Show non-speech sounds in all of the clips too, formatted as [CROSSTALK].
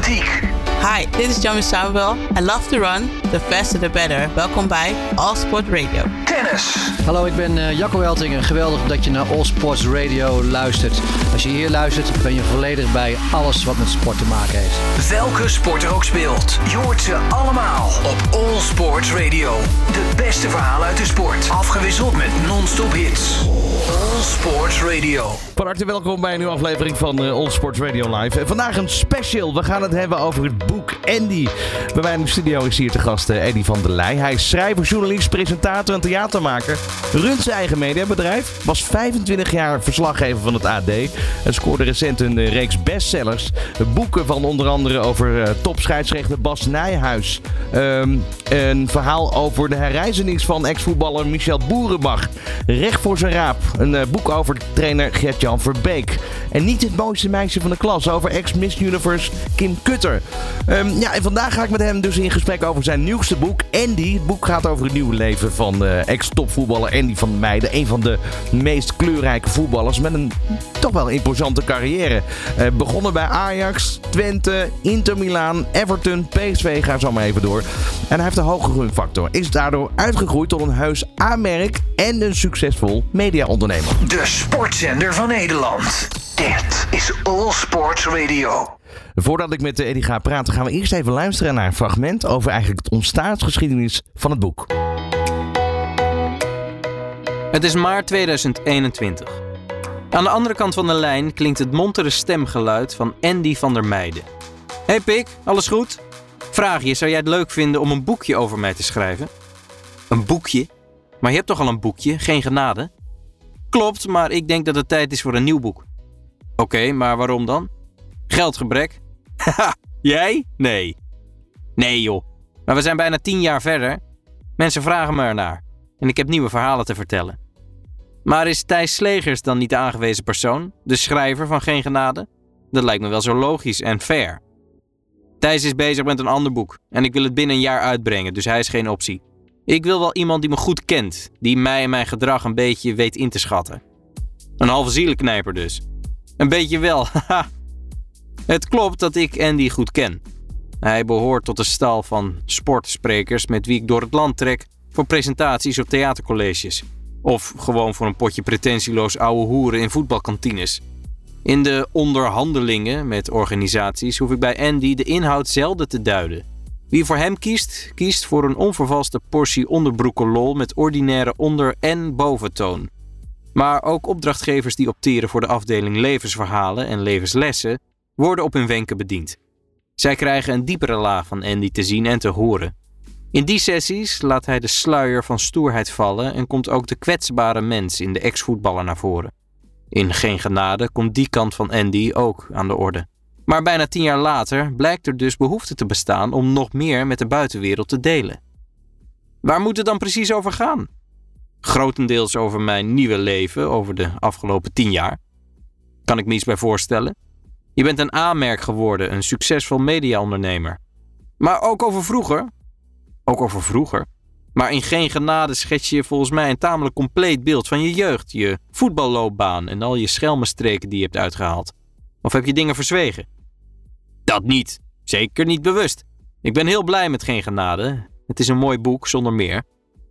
atletiek. Hi, dit is Jamie Samuel. I love to run. The faster the better. Welkom bij All Sport Radio. Hallo, ik ben uh, Jacco Welting geweldig dat je naar All Sports Radio luistert. Als je hier luistert, ben je volledig bij alles wat met sport te maken heeft. Welke sport er ook speelt, je hoort ze allemaal op All Sports Radio. De beste verhalen uit de sport, afgewisseld met non-stop hits. All Sports Radio. Van harte welkom bij een nieuwe aflevering van uh, All Sports Radio Live. En vandaag een special. We gaan het hebben over het boek Andy. Bij mij in de studio is hier te gast uh, Eddie van der Leij. Hij is schrijver, journalist, presentator en theatermaker. Runt zijn eigen mediabedrijf. Was 25 jaar verslaggever van het AD. En scoorde recent een uh, reeks bestsellers. Boeken van onder andere over uh, topscheidsrechter Bas Nijhuis. Um, een verhaal over de herreizenis van ex-voetballer Michel Boerenbach. Recht voor zijn raap. Een uh, boek over trainer Gert-Jan Verbeek. En niet het mooiste meisje van de klas. Over ex-Miss Universe Kim Kutter. Um, ja, en vandaag ga ik met hem dus in gesprek over zijn nieuwste boek, Andy. Het boek gaat over het nieuwe leven van uh, ex-topvoetballer Andy van Meijden. Een van de meest kleurrijke voetballers met een toch wel imposante carrière. Uh, begonnen bij Ajax, Twente, Inter Milaan, Everton, PSV, ga zo maar even door. En hij heeft een hoge groeifactor. Is daardoor uitgegroeid tot een heus A-merk en een succesvol mediaondernemer. De sportzender van Nederland. Dit is All Sports Radio. Voordat ik met Eddie ga praten, gaan we eerst even luisteren naar een fragment over eigenlijk het ontstaansgeschiedenis van het boek. Het is maart 2021. Aan de andere kant van de lijn klinkt het montere stemgeluid van Andy van der Meijden. Hey Pik, alles goed? Vraag je, zou jij het leuk vinden om een boekje over mij te schrijven? Een boekje? Maar je hebt toch al een boekje, geen genade? Klopt, maar ik denk dat het tijd is voor een nieuw boek. Oké, maar waarom dan? Geldgebrek? Haha, jij? Nee. Nee joh. Maar we zijn bijna tien jaar verder. Mensen vragen me ernaar. En ik heb nieuwe verhalen te vertellen. Maar is Thijs Slegers dan niet de aangewezen persoon? De schrijver van Geen Genade? Dat lijkt me wel zo logisch en fair. Thijs is bezig met een ander boek. En ik wil het binnen een jaar uitbrengen, dus hij is geen optie. Ik wil wel iemand die me goed kent. Die mij en mijn gedrag een beetje weet in te schatten. Een halve zielenknijper dus. Een beetje wel, [LAUGHS] haha. Het klopt dat ik Andy goed ken. Hij behoort tot de stal van sportsprekers met wie ik door het land trek voor presentaties op theatercolleges. Of gewoon voor een potje pretentieloos ouwe hoeren in voetbalkantines. In de onderhandelingen met organisaties hoef ik bij Andy de inhoud zelden te duiden. Wie voor hem kiest, kiest voor een onvervalste portie onderbroekenlol met ordinaire onder- en boventoon. Maar ook opdrachtgevers die opteren voor de afdeling levensverhalen en levenslessen worden op hun wenken bediend. Zij krijgen een diepere laag van Andy te zien en te horen. In die sessies laat hij de sluier van stoerheid vallen en komt ook de kwetsbare mens in de ex-voetballer naar voren. In Geen Genade komt die kant van Andy ook aan de orde. Maar bijna tien jaar later blijkt er dus behoefte te bestaan om nog meer met de buitenwereld te delen. Waar moet het dan precies over gaan? Grotendeels over mijn nieuwe leven over de afgelopen tien jaar. Kan ik me iets bij voorstellen? Je bent een A-merk geworden, een succesvol mediaondernemer. Maar ook over vroeger. Ook over vroeger. Maar in geen genade schets je volgens mij een tamelijk compleet beeld van je jeugd, je voetballoopbaan en al je schelmenstreken die je hebt uitgehaald. Of heb je dingen verzwegen? Dat niet. Zeker niet bewust. Ik ben heel blij met Geen Genade. Het is een mooi boek, zonder meer.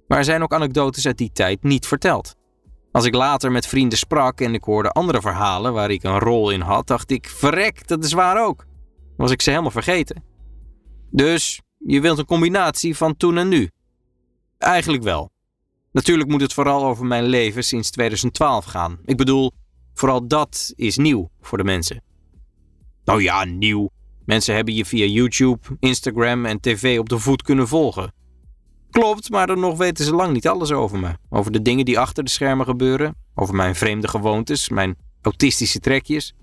Maar er zijn ook anekdotes uit die tijd niet verteld. Als ik later met vrienden sprak en ik hoorde andere verhalen waar ik een rol in had, dacht ik: verrek, dat is waar ook. Was ik ze helemaal vergeten. Dus je wilt een combinatie van toen en nu? Eigenlijk wel. Natuurlijk moet het vooral over mijn leven sinds 2012 gaan. Ik bedoel, vooral dat is nieuw voor de mensen. Nou ja, nieuw. Mensen hebben je via YouTube, Instagram en tv op de voet kunnen volgen. Klopt, maar dan nog weten ze lang niet alles over me. Over de dingen die achter de schermen gebeuren, over mijn vreemde gewoontes, mijn autistische trekjes.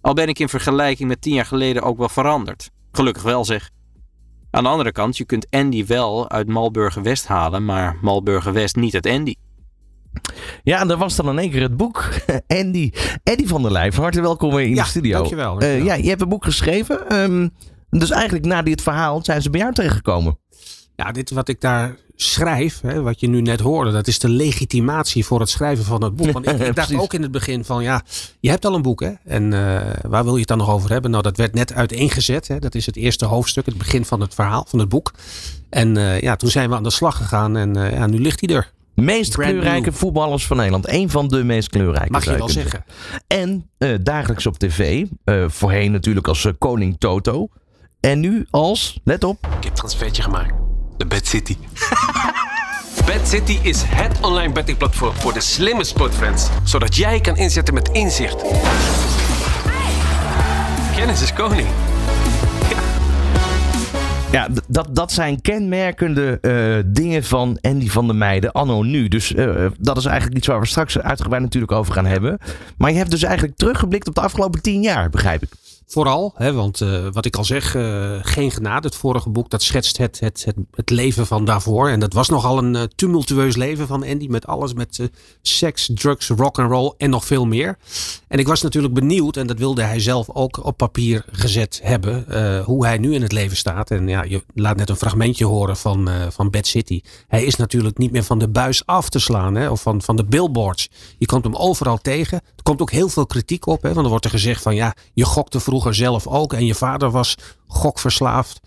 Al ben ik in vergelijking met tien jaar geleden ook wel veranderd. Gelukkig wel zeg. Aan de andere kant, je kunt Andy wel uit Malburger West halen, maar Malburger West niet uit Andy. Ja, en daar was dan in één keer het boek. [LAUGHS] Andy, Andy van der Leij, van harte welkom in ja, de studio. Dankjewel. dankjewel. Uh, ja, je hebt een boek geschreven. Um, dus eigenlijk na dit verhaal zijn ze bij jou terechtgekomen. Ja, dit wat ik daar schrijf, hè, wat je nu net hoorde, dat is de legitimatie voor het schrijven van het boek. Want ik, [LAUGHS] ik dacht ook in het begin van, ja, je hebt al een boek, hè? En eh, waar wil je het dan nog over hebben? Nou, dat werd net uiteengezet. Hè? Dat is het eerste hoofdstuk, het begin van het verhaal, van het boek. En eh, ja, toen zijn we aan de slag gegaan en eh, ja, nu ligt hij er. Meest Brand kleurrijke new. voetballers van Nederland. Eén van de meest kleurrijke. Mag je wel zeggen. En dagelijks op tv. voorheen natuurlijk als koning Toto. En nu als, let op, Ik heb een transfertje gemaakt. De Bad City. [LAUGHS] Bad City is het online bettingplatform voor de slimme sportfans. Zodat jij kan inzetten met inzicht. Kennis is koning. [LAUGHS] Ja, dat, dat zijn kenmerkende eh, dingen van Andy van der Meijden anno nu. Dus eh, dat is eigenlijk iets waar we straks uitgebreid natuurlijk over gaan hebben. Maar je hebt dus eigenlijk teruggeblikt op de afgelopen tien jaar, begrijp ik. Vooral, hè, want eh, wat ik al zeg, eh, Geen Genade, het vorige boek, dat schetst het, het, het, het leven van daarvoor. En dat was nogal een eh, tumultueus leven van Andy met alles, met seks, drugs, rock and roll en nog veel meer. En ik was natuurlijk benieuwd, en dat wilde hij zelf ook op papier gezet hebben, hoe hij nu in het leven staat. En ja, je laat net een fragmentje horen van, van Bad City. Hij is natuurlijk niet meer van de buis af te slaan, hè, of van, van de billboards. Je komt hem overal tegen. Er komt ook heel veel kritiek op, hè, want er wordt er gezegd van ja, je gokte zelf ook en je vader was gokverslaafd.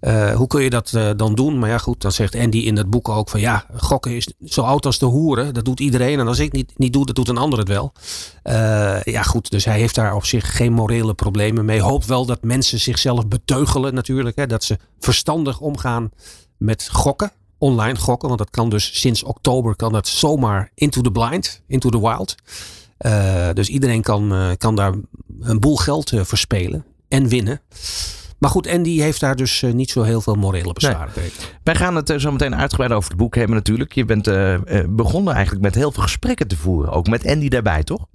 Eh, hoe kun je dat eh, dan doen? Maar ja, goed, dan zegt Andy in het boek ook van ja, gokken is zo oud als de hoeren. Dat doet iedereen. En als ik niet, niet doe, dat doet een ander het wel. Eh, ja, goed, dus hij heeft daar op zich geen morele problemen mee. Hoopt wel dat mensen zichzelf beteugelen natuurlijk. Hè, dat ze verstandig omgaan met gokken. Online gokken, want dat kan dus sinds oktober kan dat zomaar into the blind, into the wild. Eh, dus iedereen kan, eh, kan daar een boel geld eh, verspelen en winnen. Maar goed, Andy heeft daar dus niet zo heel veel morele bezwaren tegen. Wij gaan het zo meteen uitgebreid over het boek hebben natuurlijk. Je bent begonnen eigenlijk met heel veel gesprekken te voeren. Ook met Andy daarbij, toch?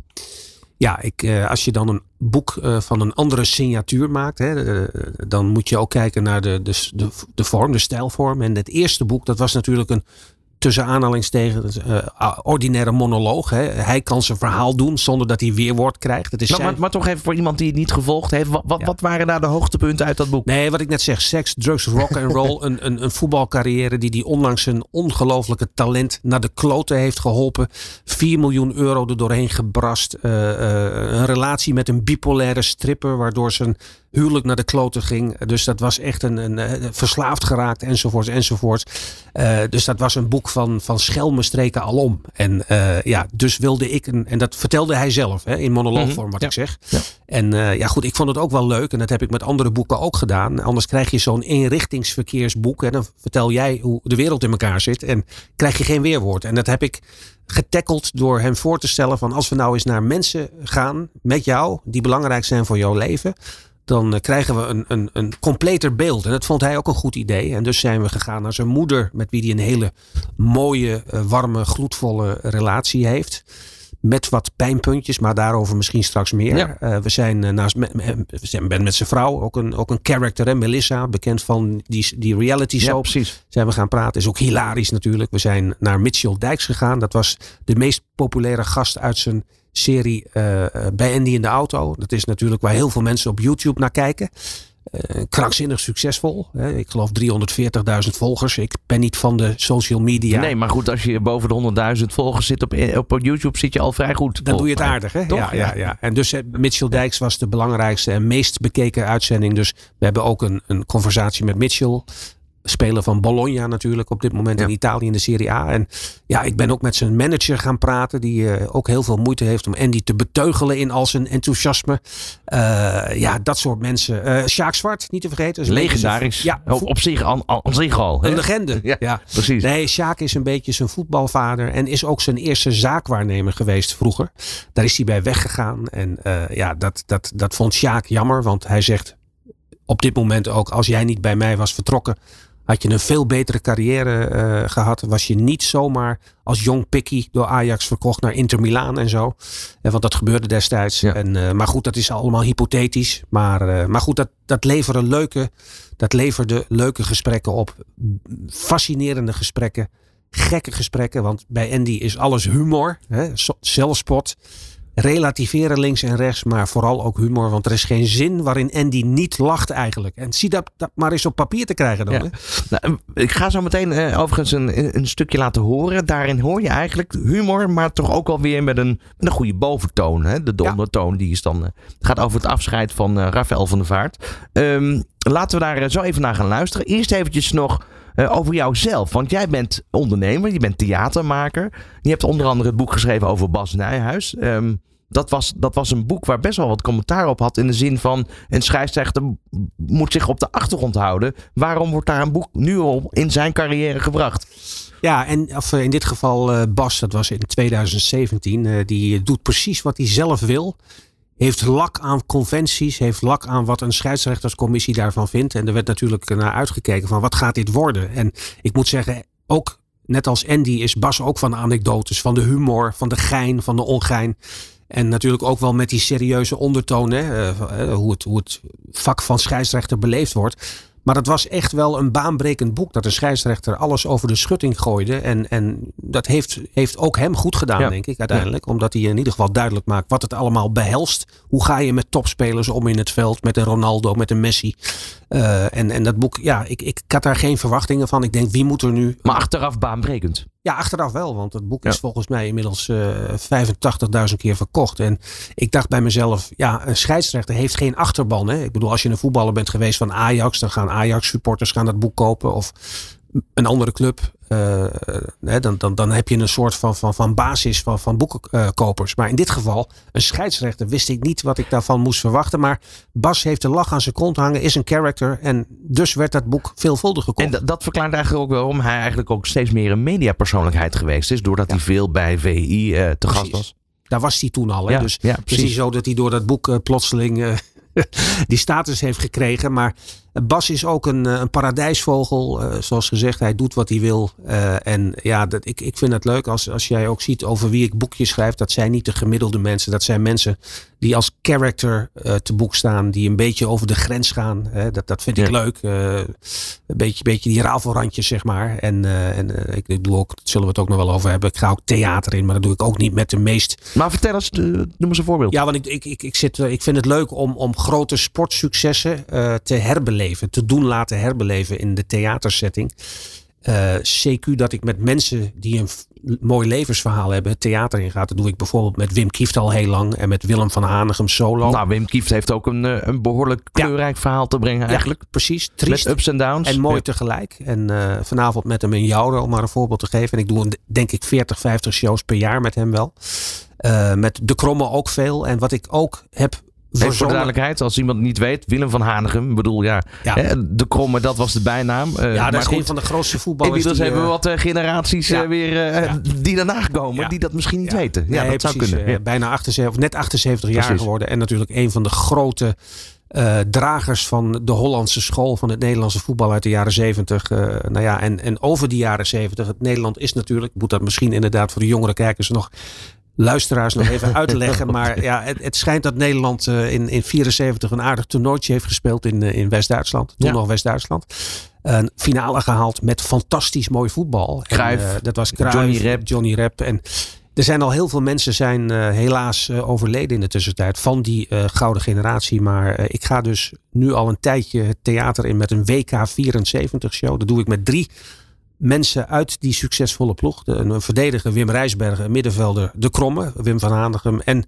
Ja, ik, als je dan een boek van een andere signatuur maakt, hè, dan moet je ook kijken naar de, de, de, de vorm, de stijlvorm. En het eerste boek, dat was natuurlijk een tussen aanhalingstekens eh, ordinaire monoloog. Hè. Hij kan zijn verhaal doen zonder dat hij weerwoord krijgt. Het is Maar, zijn- maar, maar toch even voor iemand die het niet gevolgd heeft. Wat, wat, Ja. wat waren daar de hoogtepunten uit dat boek? Nee, wat ik net zeg, seks, drugs, rock and roll. [LAUGHS] een, een, een voetbalcarrière die die onlangs een ongelofelijke talent naar de kloten heeft geholpen. 4 miljoen euro er doorheen gebrast. Eh, eh, een relatie met een bipolaire stripper, waardoor zijn huwelijk naar de kloten ging. Dus dat was echt een, een, eh, verslaafd geraakt, enzovoorts, enzovoorts. Eh, dus dat was een boek van, van schelmen streken alom. En eh, ja, dus wilde ik, een, en dat vertelde hij zelf hè, in monoloogvorm, wat ik zeg. En ja, goed, ik vond het ook wel leuk. En dat heb ik met andere boeken ook gedaan. Anders krijg je zo'n eenrichtingsverkeersboek. En dan vertel jij hoe de wereld in elkaar zit. En krijg je geen weerwoord. En dat heb ik getackeld door hem voor te stellen van als we nou eens naar mensen gaan met jou, die belangrijk zijn voor jouw leven. Dan eh, krijgen we een, een, een completer beeld. En dat vond hij ook een goed idee. En dus zijn we gegaan naar zijn moeder, met wie hij een hele mooie, eh, warme, gloedvolle relatie heeft. Met wat pijnpuntjes, maar daarover misschien straks meer. Ja. Eh, we zijn eh, naast we zijn ben met zijn vrouw, ook een, ook een character, hè, Melissa, bekend van die, die reality Ja, soap. precies. Zijn we gaan praten. Is ook hilarisch natuurlijk. We zijn naar Mitchell Dijks gegaan. Dat was de meest populaire gast uit zijn serie eh, eh, bij Andy in de auto. Dat is natuurlijk waar heel veel mensen op YouTube naar kijken. Eh, krankzinnig succesvol. Hè. Ik geloof 340.000 volgers. Ik ben niet van de social media. Nee, maar goed, als je boven de 100.000 volgers zit op, op YouTube, zit je al vrij goed. Dan doe je het aardig, hè? Toch? Ja, ja, ja. En dus eh, Mitchell Dijks was de belangrijkste en meest bekeken uitzending. Dus we hebben ook een, een conversatie met Mitchell. Speler van Bologna natuurlijk op dit moment Ja. in Italië in de Serie A. En ja, ik ben ook met zijn manager gaan praten. Die eh, ook heel veel moeite heeft om Andy te beteugelen in al zijn enthousiasme. Eh, ja, dat soort mensen. Eh Sjaak Zwart, niet te vergeten. is Legendarisch. Ja, op, op zich, aan, aan zich al. hè? een legende. Ja, ja. precies. Nee, Sjaak is een beetje zijn voetbalvader. En is ook zijn eerste zaakwaarnemer geweest vroeger. Daar is hij bij weggegaan. En ja, dat, dat, dat vond Sjaak jammer. Want hij zegt op dit moment ook: als jij niet bij mij was vertrokken. Had je een veel betere carrière eh, gehad. Was je niet zomaar als jong pikkie door Ajax verkocht naar Inter Milaan en zo. Eh, want dat gebeurde destijds. Ja. En, eh, maar goed, dat is allemaal hypothetisch. Maar, maar goed, dat, dat, leverde leuke, dat leverde leuke gesprekken op. Fascinerende gesprekken. Gekke gesprekken. Want bij Andy is alles humor. Hè, zelfspot. Relativeren links en rechts, maar vooral ook humor. Want er is geen zin waarin Andy niet lacht eigenlijk. En zie dat, dat maar eens op papier te krijgen dan. Ja. Nou, ik ga zo meteen eh, overigens een, een stukje laten horen. Daarin hoor je eigenlijk humor, maar toch ook alweer met een, met een goede boventoon. Hè? De dondertoon die is dan, eh, gaat over het afscheid van eh, Rafael van der Vaart. Ehm, laten we daar zo even naar gaan luisteren. Eerst eventjes nog eh, over jouzelf. Want jij bent ondernemer, je bent theatermaker. Je hebt onder andere het boek geschreven over Bas Nijhuis. Ehm, dat was, dat was een boek waar best wel wat commentaar op had. In de zin van een scheidsrechter moet zich op de achtergrond houden. Waarom wordt daar een boek nu al in zijn carrière gebracht? Ja, en of, eh, in dit geval eh, Bas, dat was in 2017. eh, die doet precies wat hij zelf wil. Heeft lak aan conventies, heeft lak aan wat een scheidsrechterscommissie daarvan vindt. En er werd natuurlijk naar uitgekeken van wat gaat dit worden. En ik moet zeggen, ook net als Andy is Bas ook van anekdotes, van de humor, van de gein, van de ongein. En natuurlijk ook wel met die serieuze ondertoon, hè, eh, eh, hoe, het, hoe het vak van scheidsrechter beleefd wordt. Maar het was echt wel een baanbrekend boek. Dat de scheidsrechter alles over de schutting gooide. En, en dat heeft, heeft ook hem goed gedaan, Ja. denk ik, uiteindelijk. Omdat hij in ieder geval duidelijk maakt wat het allemaal behelst. Hoe ga je met topspelers om in het veld? Met een Ronaldo, met een Messi. Eh, en, en dat boek, ja, ik, ik had daar geen verwachtingen van. Ik denk, wie moet er nu... Maar achteraf baanbrekend. Ja, achteraf wel, want het boek Ja. is volgens mij inmiddels eh 85.000 keer verkocht. En ik dacht bij mezelf, ja, een scheidsrechter heeft geen achterban. Hè? Ik bedoel, als je een voetballer bent geweest van Ajax, dan gaan Ajax-supporters gaan dat boek kopen. Of een andere club. eh, hè, dan, dan, dan heb je een soort van, van, van basis van, van boekenkopers. Maar in dit geval, een scheidsrechter, wist ik niet wat ik daarvan moest verwachten. Maar Bas heeft de lach aan zijn kont hangen, is een character. En dus werd dat boek veelvuldig gekocht. En dat, verklaart eigenlijk ook waarom hij eigenlijk ook steeds meer een mediapersoonlijkheid geweest is. Doordat hij veel bij VI eh, te gast Precies. was. Daar was hij toen al. Hè? Ja, dus ja, het is niet precies. zo dat hij door dat boek eh, plotseling eh, [LAUGHS] die status heeft gekregen. Maar Bas is ook een, eh, een paradijsvogel. eh, zoals gezegd, hij doet wat hij wil. Eh, en ja, dat, ik, ik vind het leuk als, als jij ook ziet over wie ik boekjes schrijf. Dat zijn niet de gemiddelde mensen. Dat zijn mensen die als character te boek staan. Die een beetje over de grens gaan. Hè? Dat, dat vind ik leuk. Een beetje, beetje die rafelrandjes, zeg maar. En, en ik, ik doe ook, daar zullen we het ook nog wel over hebben. Ik ga ook theater in, maar dat doe ik ook niet met de meest Maar vertel eens, noem eens een voorbeeld. ja, want ik, ik, ik, ik, zit, ik vind het leuk om, om grote sportsuccessen te herbeleven. Te doen laten herbeleven in de theatersetting. Eh, CQ dat ik met mensen die een mooi levensverhaal hebben het theater in ga. Dat doe ik bijvoorbeeld met Wim Kieft al heel lang. En met Willem van Hanegem solo. Nou, Wim Kieft heeft ook een, eh, een behoorlijk Ja. kleurrijk verhaal te brengen eigenlijk. Ja, precies. Triest. Met ups en downs. En mooi Ja. tegelijk. En eh, vanavond met hem in Jouden, om maar een voorbeeld te geven. En ik doe een, denk ik 40, 50 shows per jaar met hem wel. Eh, met De Kromme ook veel. En wat ik ook heb Even voor de duidelijkheid, als iemand het niet weet, Willem van Hanegem. Ik bedoel, ja, Ja. hè, de kromme, dat was de bijnaam. Eh, Ja, dat maar is goed, een van de grootste voetballers. Inmiddels die, hebben we eh, wat eh, generaties ja. weer die daarna komen, die dat misschien niet weten. Ja, nee, dat zou precies, kunnen. Ja. Bijna 78, of net 78 jaar geworden. En natuurlijk een van de grote dragers van de Hollandse school van het Nederlandse voetbal uit de jaren 70. eh, nou ja, en, en over die jaren 70. Het Nederland is natuurlijk, moet dat misschien inderdaad voor de jongere kijkers nog luisteraars nog even uitleggen. [LAUGHS] Maar ja, het, het schijnt dat Nederland eh, in, in 74 een aardig toernooitje heeft gespeeld in, eh, in West-Duitsland. Toen Ja. nog West-Duitsland. Een finale gehaald met fantastisch mooi voetbal. En, eh, dat was Cruijff, Johnny Rep. Johnny Rep. En er zijn al heel veel mensen zijn helaas overleden in de tussentijd van die gouden generatie. Maar ik ga dus nu al een tijdje het theater in met een WK 74 show. Dat doe ik met drie mensen uit die succesvolle ploeg. De, een verdediger Wim Rijsbergen, een middenvelder De Kromme, Wim van Hanegem en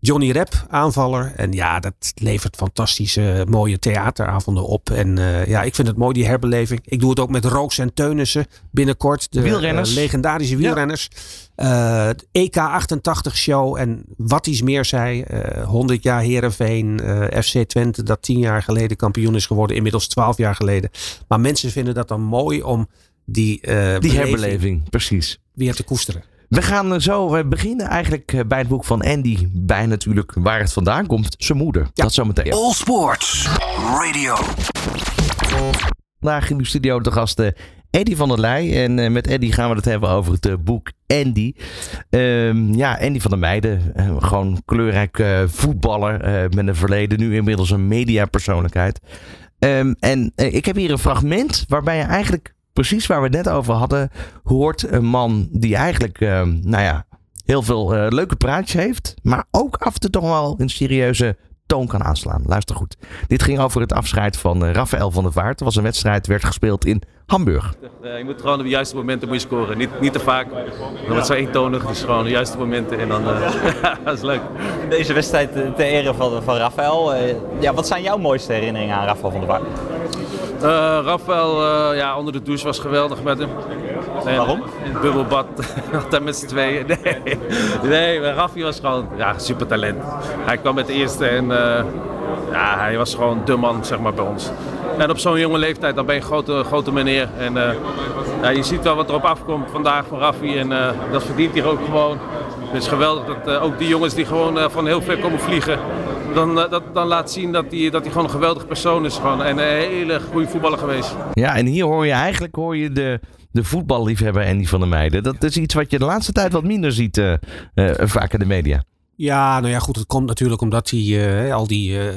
Johnny Rep, aanvaller. En ja, dat levert fantastische, mooie theateravonden op. En eh, ja, ik vind het mooi, die herbeleving. Ik doe het ook met Rooks en Teunissen binnenkort. De Wielrenners. eh, legendarische wielrenners. Eh, het EK 88 show en wat iets meer zei. eh 100 jaar Herenveen, eh, FC Twente, dat 10 jaar geleden kampioen is geworden. Inmiddels 12 jaar geleden. Maar mensen vinden dat dan mooi om die, eh, Die beleving herbeleving, precies. weer te koesteren. We gaan eh, zo beginnen eigenlijk eh, bij het boek van Andy. Bij natuurlijk waar het vandaan komt, zijn moeder. Dat zometeen. All Sports Radio. Vandaag in de studio de gasten Eddie van der Leij. En eh, met Eddie gaan we het hebben over het boek Andy. Ehm, ja, Andy van der Meijden. gewoon kleurrijk eh, voetballer eh, met een verleden. Nu inmiddels een mediapersoonlijkheid. Ehm, en ik heb hier een fragment waarbij je eigenlijk precies waar we het net over hadden hoort. Een man die eigenlijk, ehm, nou ja, heel veel eh, leuke praatjes heeft. Maar ook af en toe toch wel een serieuze toon kan aanslaan. Luister goed. Dit ging over het afscheid van uh, Rafael van der Vaart. Er was een wedstrijd, werd gespeeld in Hamburg. Uh, je moet gewoon op de juiste momenten moet je scoren. Niet, niet te vaak. Dan wordt het zo eentonig. Dus gewoon de juiste momenten en dan uh, [LAUGHS] dat is leuk. Deze wedstrijd ter ere van, van Rafael. ja, wat zijn jouw mooiste herinneringen aan Rafael van der Vaart? Uh, Rafael, uh, ja, onder de douche was geweldig met hem. En, Waarom? In het bubbelbad, [LAUGHS] altijd met z'n tweeën. [LAUGHS] Nee, nee Raffi was gewoon ja, super talent. Hij kwam met de eerste en uh, ja, hij was gewoon de man zeg maar, bij ons. En op zo'n jonge leeftijd, dan ben je een grote, grote meneer. En ja, je ziet wel wat erop afkomt vandaag van Raffi en dat verdient hij ook gewoon. Het is geweldig dat ook die jongens die gewoon van heel ver komen vliegen, dan, dat, dan laat zien dat hij, dat gewoon een geweldige persoon is. Gewoon, en een hele goede voetballer geweest. Ja, en hier hoor je eigenlijk hoor je de, de voetballiefhebber die van de meiden. Dat is iets wat je de laatste tijd wat minder ziet uh, uh, vaak in de media. Ja, nou ja, goed. Het komt natuurlijk omdat hij uh, al die, uh,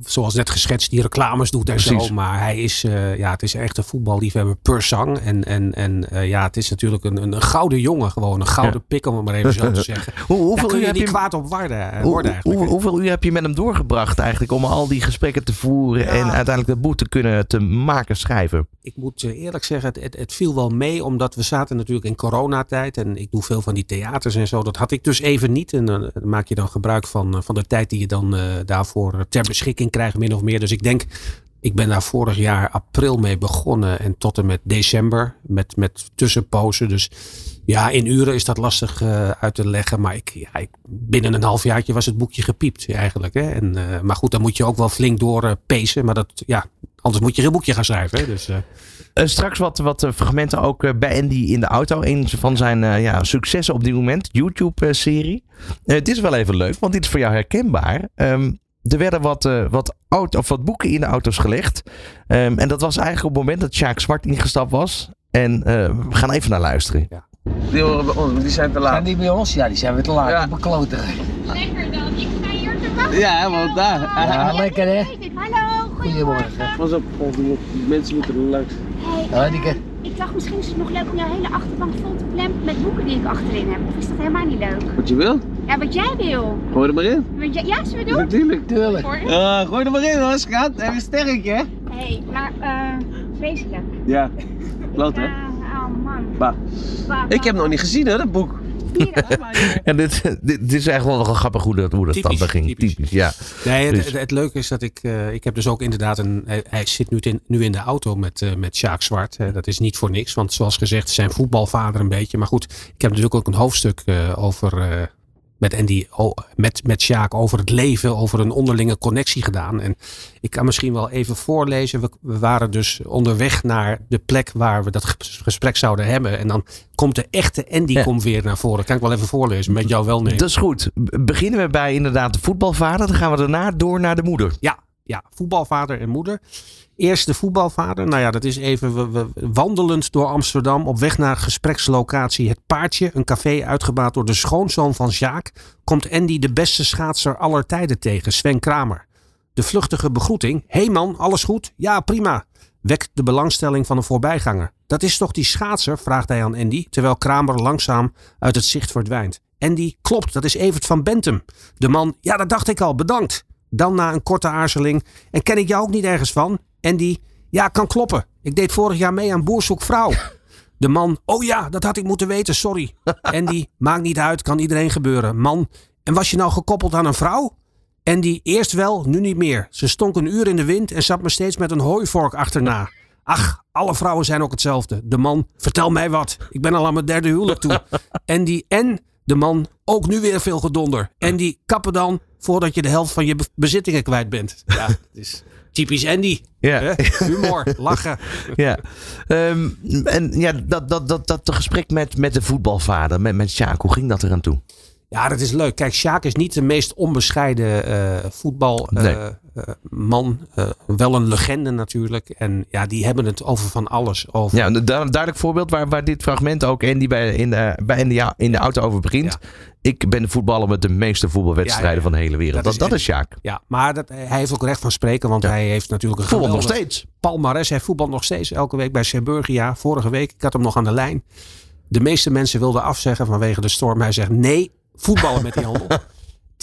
zoals net geschetst, die reclames doet en Precies. zo. Maar hij is, uh, ja, het is echt een voetballiefhebber per zang. En, en, en ja, het is natuurlijk een, een, gouden jongen gewoon. Een gouden ja. pik, om het maar even zo te [LAUGHS] zeggen. Hoe, hoeveel kun uur je heb niet je, kwaad op hoe, worden hoe, hoeveel uur heb je met hem doorgebracht eigenlijk om al die gesprekken te voeren en uiteindelijk dat boek te kunnen te maken, schrijven? Ik moet eerlijk zeggen, het, het, het viel wel mee, omdat we zaten natuurlijk in coronatijd. En ik doe veel van die theaters en zo. Dat had ik dus even niet. En maak je dan gebruik van, van de tijd die je dan uh, daarvoor ter beschikking krijgt, min of meer. Dus ik denk, ik ben daar vorig jaar april mee begonnen en tot en met december met, met tussenpozen. Dus ja, in uren is dat lastig uit te leggen. Maar ik, ja, binnen een halfjaartje was het boekje gepiept eigenlijk. Hè? En, maar goed, dan moet je ook wel flink door pezen. Maar dat, ja, anders moet je geen boekje gaan schrijven. Hè? Dus, straks wat, wat fragmenten ook bij Andy in de auto. Een van zijn ja, successen op dit moment. YouTube-serie. dit is wel even leuk, want dit is voor jou herkenbaar. Um, er werden wat, uh, wat, auto, of wat boeken in de auto's gelegd. Um, en dat was eigenlijk op het moment dat Sjaak Zwart ingestapt was. En uh, we gaan even naar luisteren. Ja. Die, horen bij ons, die zijn te laat. Zijn die bij ons? Ja, die zijn weer te laat. Ja. Op een klote. Lekker dan, ik sta hier te wachten. Ja, want daar. Ja, lekker hè? Hallo, Goedemorgen. Pas op, mensen moeten er langs. Hey, Hanneke. uh, ik dacht misschien is het nog leuk om jouw hele achterbank vol te plempen met boeken die ik achterin heb. Of is dat helemaal niet leuk? Wat je wil? Ja, wat jij wil. Gooi er maar in. Wat jij- Ja, zullen we doen? Natuurlijk. Tuurlijk. Uh, gooi er maar in hoor, schat. Even sterk hè? Hé, hey, maar eh, vreselijk. Ja. [LAUGHS] Kloot hè? Ja, oh man. Bah. Bah, Ik heb bah. nog niet gezien hè, dat boek. En [LAUGHS] dit, dit, dit is echt wel grappig hoe dat, hoe dat Typisch, dan ging. typisch. Typisch, ja. Nee, het, Dus- het, het leuke is dat ik. eh, ik heb dus ook inderdaad een. Hij, hij zit nu in, nu in de auto met, eh met Sjaak Zwart. Dat is niet voor niks. Want zoals gezegd, zijn voetbalvader een beetje. Maar goed, ik heb natuurlijk ook een hoofdstuk eh, over. Met Andy, oh, met, met Sjaak over het leven, over een onderlinge connectie gedaan. En ik kan misschien wel even voorlezen. We, we waren dus onderweg naar de plek waar we dat ges- gesprek zouden hebben. En dan komt de echte Andy Ja. komt weer naar voren. Kan ik wel even voorlezen met jou wel nemen. Dat is goed. Be- Beginnen we bij inderdaad de voetbalvader. Dan gaan we daarna door naar de moeder. Ja, ja, voetbalvader en moeder. Eerst de voetbalvader. Nou ja, dat is even we, wandelend door Amsterdam. Op weg naar gesprekslocatie Het Paardje. Een café uitgebaat door de schoonzoon van Jaak. Komt Andy de beste schaatser aller tijden tegen, Sven Kramer. De vluchtige begroeting. Hey man, alles goed? Ja, prima. Wekt de belangstelling van een voorbijganger. Dat is toch die schaatser? vraagt hij aan Andy. Terwijl Kramer langzaam uit het zicht verdwijnt. Andy, klopt, dat is Evert van Bentum. De man, ja, dat dacht ik al, bedankt. Dan na een korte aarzeling. En ken ik jou ook niet ergens van? Andy, ja, kan kloppen. Ik deed vorig jaar mee aan Boer zoekt vrouw. De man, oh ja, dat had ik moeten weten, sorry. Andy, maakt niet uit, kan iedereen gebeuren. Man, en was je nou gekoppeld aan een vrouw? Andy, eerst wel, nu niet meer. Ze stonk een uur in de wind en zat me steeds met een hooivork achterna. Ach, alle vrouwen zijn ook hetzelfde. De man, vertel mij wat. Ik ben al aan mijn derde huwelijk toe. Andy en de man, ook nu weer veel gedonder. Andy, kappen dan voordat je de helft van je be- bezittingen kwijt bent. Ja, is typisch Andy. Ja. Humor, [LAUGHS] lachen. Ja. Ehm, en ja, dat, dat, dat, dat gesprek met, met de voetbalvader, met, met Sjaak, hoe ging dat eraan toe? Ja, dat is leuk. Kijk, Sjaak is niet de meest onbescheiden eh voetbalman. Nee. man. Eh, wel een legende natuurlijk. En ja, die hebben het over van alles. Over Ja, een du- duidelijk voorbeeld waar, waar dit fragment ook Andy bij, in, de, bij ja, in de auto over begint. Ik ben de voetballer met de meeste voetbalwedstrijden Ja, ja, ja. van de hele wereld. Dat Dat, is dat, Andy. is Sjaak. Ja, maar dat, hij heeft ook recht van spreken, want hij heeft natuurlijk een Voetbal nog steeds. palmares. Hij voetbalt nog steeds elke week bij Seburgia. Vorige week, ik had hem nog aan de lijn. De meeste mensen wilden afzeggen vanwege de storm. Hij zegt nee, voetballen met die handel. [LAUGHS]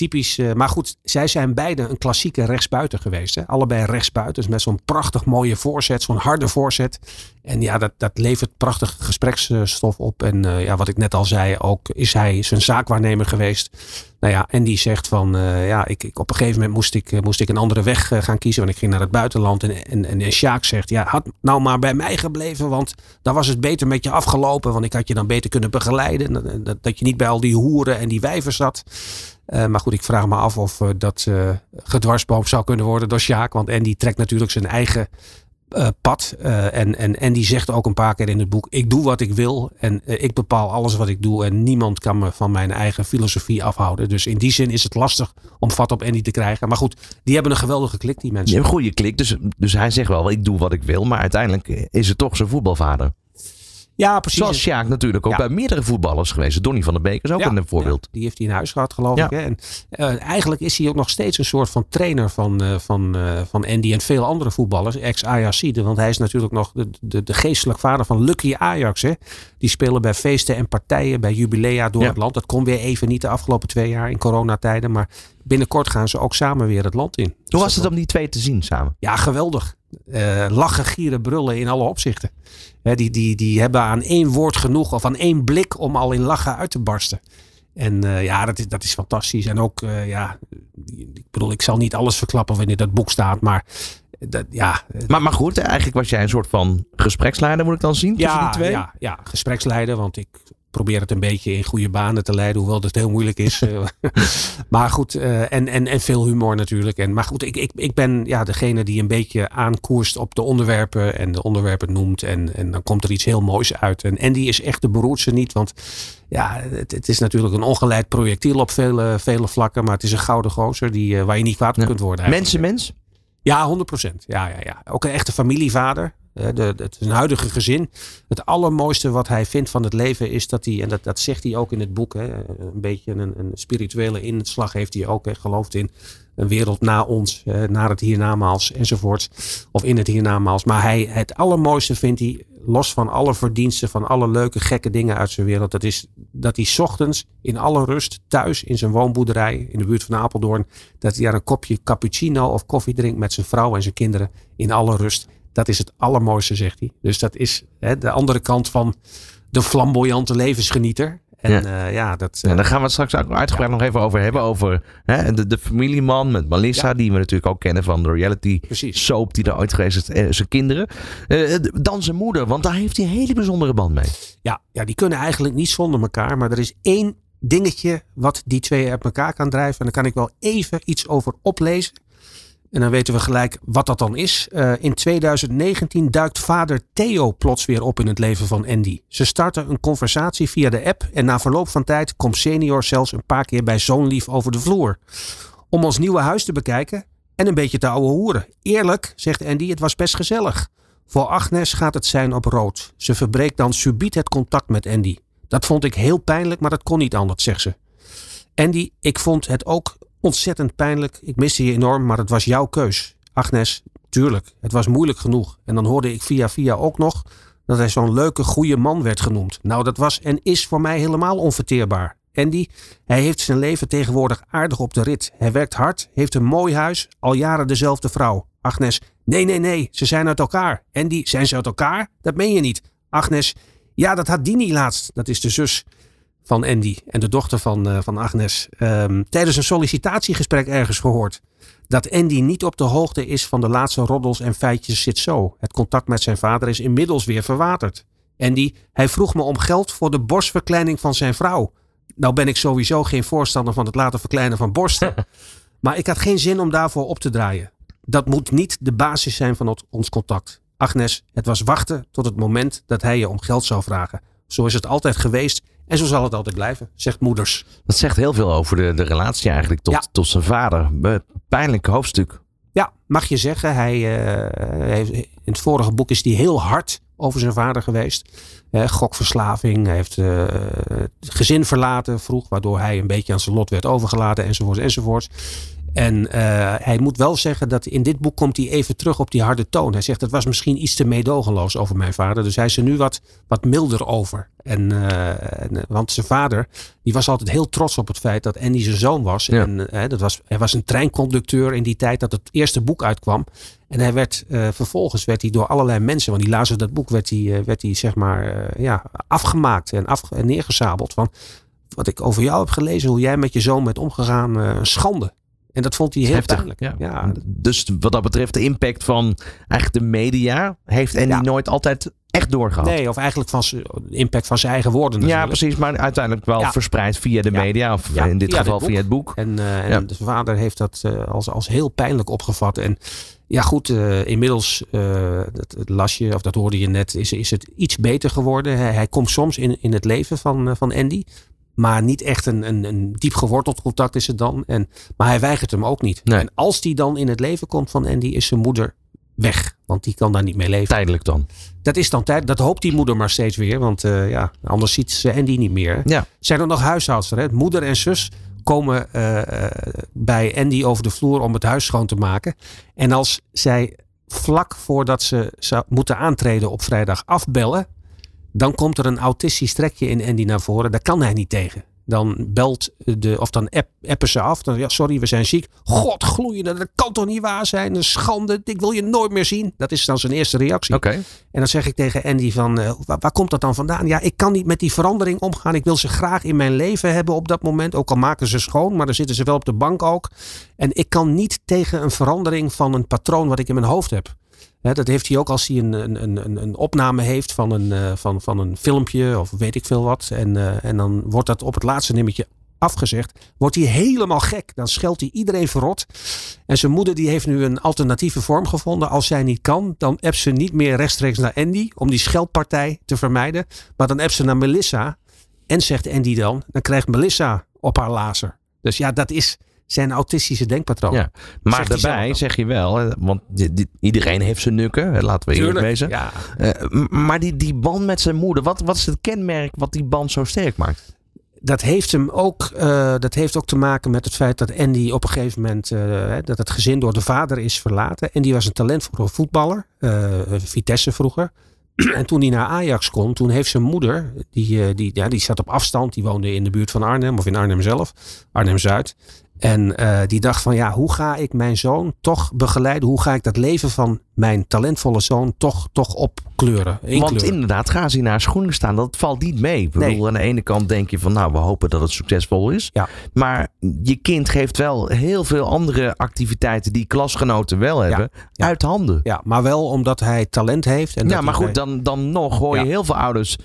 Typisch, uh, maar goed, zij zijn beide een klassieke rechtsbuiten geweest. Hè? Allebei rechtsbuiten, dus met zo'n prachtig mooie voorzet, zo'n harde voorzet. En ja, dat, dat levert prachtig gespreksstof op. En uh, ja, wat ik net al zei, ook is hij zijn zaakwaarnemer geweest. Nou ja, en die zegt van, uh, ja, ik, ik, op een gegeven moment moest ik, moest ik een andere weg gaan kiezen. Want ik ging naar het buitenland. En, en, en, en Sjaak zegt, ja, had nou maar bij mij gebleven. Want dan was het beter met je afgelopen. Want ik had je dan beter kunnen begeleiden. Dat je niet bij al die hoeren en die wijven zat. Uh, maar goed, ik vraag me af of uh, dat uh, gedwarsboomd zou kunnen worden door Sjaak. Want Andy trekt natuurlijk zijn eigen pad. en, en Andy zegt ook een paar keer in het boek: Ik doe wat ik wil. En ik bepaal alles wat ik doe. En niemand kan me van mijn eigen filosofie afhouden. Dus in die zin is het lastig om vat op Andy te krijgen. Maar goed, die hebben een geweldige klik, die mensen. Je hebt een goede klik. Dus, dus hij zegt wel: Ik doe wat ik wil. Maar uiteindelijk is het toch zijn voetbalvader. Ja, precies. Zoals Sjaak natuurlijk ook ja. bij meerdere voetballers geweest. Donny van der Beek is ook ja, een voorbeeld. Die heeft hij in huis gehad, geloof ik. Hè? En, uh, eigenlijk is hij ook nog steeds een soort van trainer van, uh, van, uh, van Andy en veel andere voetballers. Ex-Ajaxide. Want hij is natuurlijk nog de, de, de geestelijk vader van Lucky Ajax. Hè? Die spelen bij feesten en partijen, bij jubilea door het land. Dat kon weer even niet de afgelopen twee jaar in coronatijden. Maar binnenkort gaan ze ook samen weer het land in. Hoe dus was het om die twee te zien samen? Ja, geweldig. Uh, lachen, gieren, brullen in alle opzichten. Die, die, die hebben aan één woord genoeg of aan één blik om al in lachen uit te barsten. En uh, ja, dat is, dat is fantastisch. En ook, uh, ja, ik bedoel, ik zal niet alles verklappen wanneer dat boek staat, maar dat, ja. Maar, maar goed, eigenlijk was jij een soort van gespreksleider, moet ik dan zien, tussen die twee? Ja, ja, gespreksleider, want ik probeer het een beetje in goede banen te leiden, hoewel dat heel moeilijk is. [LAUGHS] [LAUGHS] maar goed, uh, en, en, en veel humor natuurlijk. En, maar goed, ik, ik, ik ben ja, degene die een beetje aankoerst op de onderwerpen en de onderwerpen noemt. En, en dan komt er iets heel moois uit. En Andy is echt de beroerdste niet, want ja, het, het, is natuurlijk een ongeleid projectiel op vele, vele vlakken. Maar het is een gouden gozer die, uh, waar je niet kwaad op ja. kunt worden. Mensen, mens? Ja, 100%. Ja, ja, ja. Ook een echte familievader. De, het is een huidige gezin. Het allermooiste wat hij vindt van het leven is dat hij, en dat, zegt hij ook in het boek, hè, een beetje een, een spirituele inslag heeft hij ook. Hè, gelooft in een wereld na ons, hè, naar het hiernamaals enzovoort. Of in het hiernamaals. Maar hij, het allermooiste vindt hij, los van alle verdiensten, van alle leuke gekke dingen uit zijn wereld. Dat is dat hij ochtends in alle rust thuis in zijn woonboerderij in de buurt van Apeldoorn. Dat hij daar een kopje cappuccino of koffie drinkt met zijn vrouw en zijn kinderen in alle rust. Dat is het allermooiste, zegt hij. Dus dat is hè, de andere kant van de flamboyante levensgenieter. En ja, uh, ja dat. Uh, en daar gaan we het straks ook uitgebreid ja. nog even over hebben. Over hè, de, de familieman met Melissa, die we natuurlijk ook kennen van de reality Precies. soap die er ooit geweest is. Eh, zijn kinderen. dan zijn moeder, want daar heeft hij een hele bijzondere band mee. Ja, ja, die kunnen eigenlijk niet zonder elkaar. Maar er is één dingetje wat die twee uit elkaar kan drijven. En daar kan ik wel even iets over oplezen. En dan weten we gelijk wat dat dan is. Uh, in 2019 duikt vader Theo plots weer op in het leven van Andy. Ze starten een conversatie via de app en na verloop van tijd komt senior zelfs een paar keer bij zo'n lief over de vloer. Om ons nieuwe huis te bekijken en een beetje te ouwe hoeren. Eerlijk, zegt Andy, het was best gezellig. Voor Agnes gaat het zijn op rood. Ze verbreekt dan subiet het contact met Andy. Dat vond ik heel pijnlijk, maar dat kon niet anders, zegt ze. Andy, ik vond het ook ontzettend pijnlijk. Ik miste je enorm, maar het was jouw keus. Agnes, tuurlijk, het was moeilijk genoeg. En dan hoorde ik via via ook nog dat hij zo'n leuke, goede man werd genoemd. Nou, dat was en is voor mij helemaal onverteerbaar. Andy, hij heeft zijn leven tegenwoordig aardig op de rit. Hij werkt hard, heeft een mooi huis, al jaren dezelfde vrouw. Agnes, nee, nee, nee, ze zijn uit elkaar. Andy, zijn ze uit elkaar? Dat meen je niet. Agnes, ja, dat had Dini laatst. Dat is de zus van Andy en de dochter van, uh, van Agnes um, tijdens een sollicitatiegesprek ergens gehoord. Dat Andy niet op de hoogte is van de laatste roddels en feitjes zit zo. Het contact met zijn vader is inmiddels weer verwaterd. Andy, hij vroeg me om geld voor de borstverkleining van zijn vrouw. Nou ben ik sowieso geen voorstander van het laten verkleinen van borsten. [LAUGHS] maar ik had geen zin om daarvoor op te draaien. Dat moet niet de basis zijn van het, ons contact. Agnes, het was wachten tot het moment dat hij je om geld zou vragen. Zo is het altijd geweest en zo zal het altijd blijven, zegt moeders. Dat zegt heel veel over de, de relatie eigenlijk tot, ja. tot zijn vader. Pijnlijk hoofdstuk. Ja, mag je zeggen. Hij, uh, heeft, in het vorige boek is hij heel hard over zijn vader geweest. Uh, gokverslaving. Hij heeft uh, het gezin verlaten vroeg. Waardoor hij een beetje aan zijn lot werd overgelaten. Enzovoorts enzovoorts. En eh, hij moet wel zeggen dat in dit boek komt hij even terug op die harde toon. Hij zegt het was misschien iets te meedogenloos over mijn vader. Dus hij is er nu wat, wat milder over. En, eh, en, eh, want zijn vader die was altijd heel trots op het feit dat Andy zijn zoon was. En dat was, hij was een treinconducteur in die tijd dat het eerste boek uitkwam. En hij werd vervolgens werd hij door allerlei mensen, want die lazen dat boek, werd hij, werd hij zeg maar ja, afgemaakt en, af, en neergezabeld. Van wat ik over jou heb gelezen, hoe jij met je zoon bent omgegaan, schande. En dat vond hij heel Heftig, pijnlijk. ja. Ja, Dus wat dat betreft, de impact van eigenlijk de media heeft Andy nooit altijd echt doorgehad. Nee, of eigenlijk van de impact van zijn eigen woorden. Ja, precies. Maar uiteindelijk wel Ja. verspreid via de media. Of in dit via geval via het boek. En, eh, en de vader heeft dat eh, als, als heel pijnlijk opgevat. En ja, goed, eh, inmiddels, dat, dat las je, of dat hoorde je net, is, is het iets beter geworden. Hij, hij komt soms in, in het leven van, van Andy. Maar niet echt een, een, een diep geworteld contact is het dan. En, maar hij weigert hem ook niet. En als die dan in het leven komt van Andy, is zijn moeder weg. Want die kan daar niet mee leven. Tijdelijk dan. Dat is dan tijd. Dat hoopt die moeder maar steeds weer. Want eh, ja, anders ziet ze Andy niet meer. Ja. Zijn er nog huishoudster? Hè? Moeder en zus komen eh, eh, bij Andy over de vloer om het huis schoon te maken. En als zij vlak voordat ze moeten aantreden op vrijdag afbellen. Dan komt er een autistisch trekje in Andy naar voren. Daar kan hij niet tegen. Dan belt de, of dan app, appen ze af. Dan, ja, sorry, we zijn ziek. God gloeiende, dat kan toch niet waar zijn? Een schande, ik wil je nooit meer zien. Dat is dan zijn eerste reactie. Oké. En dan zeg ik tegen Andy van, eh, waar, waar komt dat dan vandaan? Ja, ik kan niet met die verandering omgaan. Ik wil ze graag in mijn leven hebben op dat moment. Ook al maken ze schoon, maar dan zitten ze wel op de bank ook. En ik kan niet tegen een verandering van een patroon wat ik in mijn hoofd heb. Dat heeft hij ook als hij een, een, een, een opname heeft van een, eh, van, van een filmpje of weet ik veel wat. En, eh, en dan wordt dat op het laatste nummertje afgezegd. Wordt hij helemaal gek. Dan scheldt hij iedereen verrot. En zijn moeder die heeft nu een alternatieve vorm gevonden. Als zij niet kan, dan appt ze niet meer rechtstreeks naar Andy. Om die scheldpartij te vermijden. Maar dan appt ze naar Melissa. En zegt Andy dan, dan krijgt Melissa op haar lazer. Dus ja, dat is zijn autistische denkpatroon. Ja. Maar daarbij zeg je wel, want iedereen heeft zijn nukken, laten we eerlijk wezen. ja. Eh, maar die, die band met zijn moeder, wat, wat is het kenmerk wat die band zo sterk maakt? dat heeft hem ook, eh, dat heeft ook te maken met het feit dat Andy op een gegeven moment, eh, dat het gezin door de vader is verlaten. Andy was een talentvolle voetballer, Vitesse vroeger. [CLEARS THROAT] En toen hij naar Ajax kon, toen heeft zijn moeder, die, die, ja, die zat op afstand, die woonde in de buurt van Arnhem of in Arnhem zelf, Arnhem Zuid. En eh, die dacht van ja, hoe ga ik mijn zoon toch begeleiden? Hoe ga ik dat leven van mijn talentvolle zoon toch, toch opkleuren? Want inderdaad, gaan ze naar schoenen staan, dat valt niet mee. Ik bedoel, aan de ene kant denk je van, nou, we hopen dat het succesvol is. Ja. Maar je kind geeft wel heel veel andere activiteiten die klasgenoten wel hebben, uit handen. Ja, maar wel omdat hij talent heeft. En ja, maar goed, dan, dan nog hoor je heel veel ouders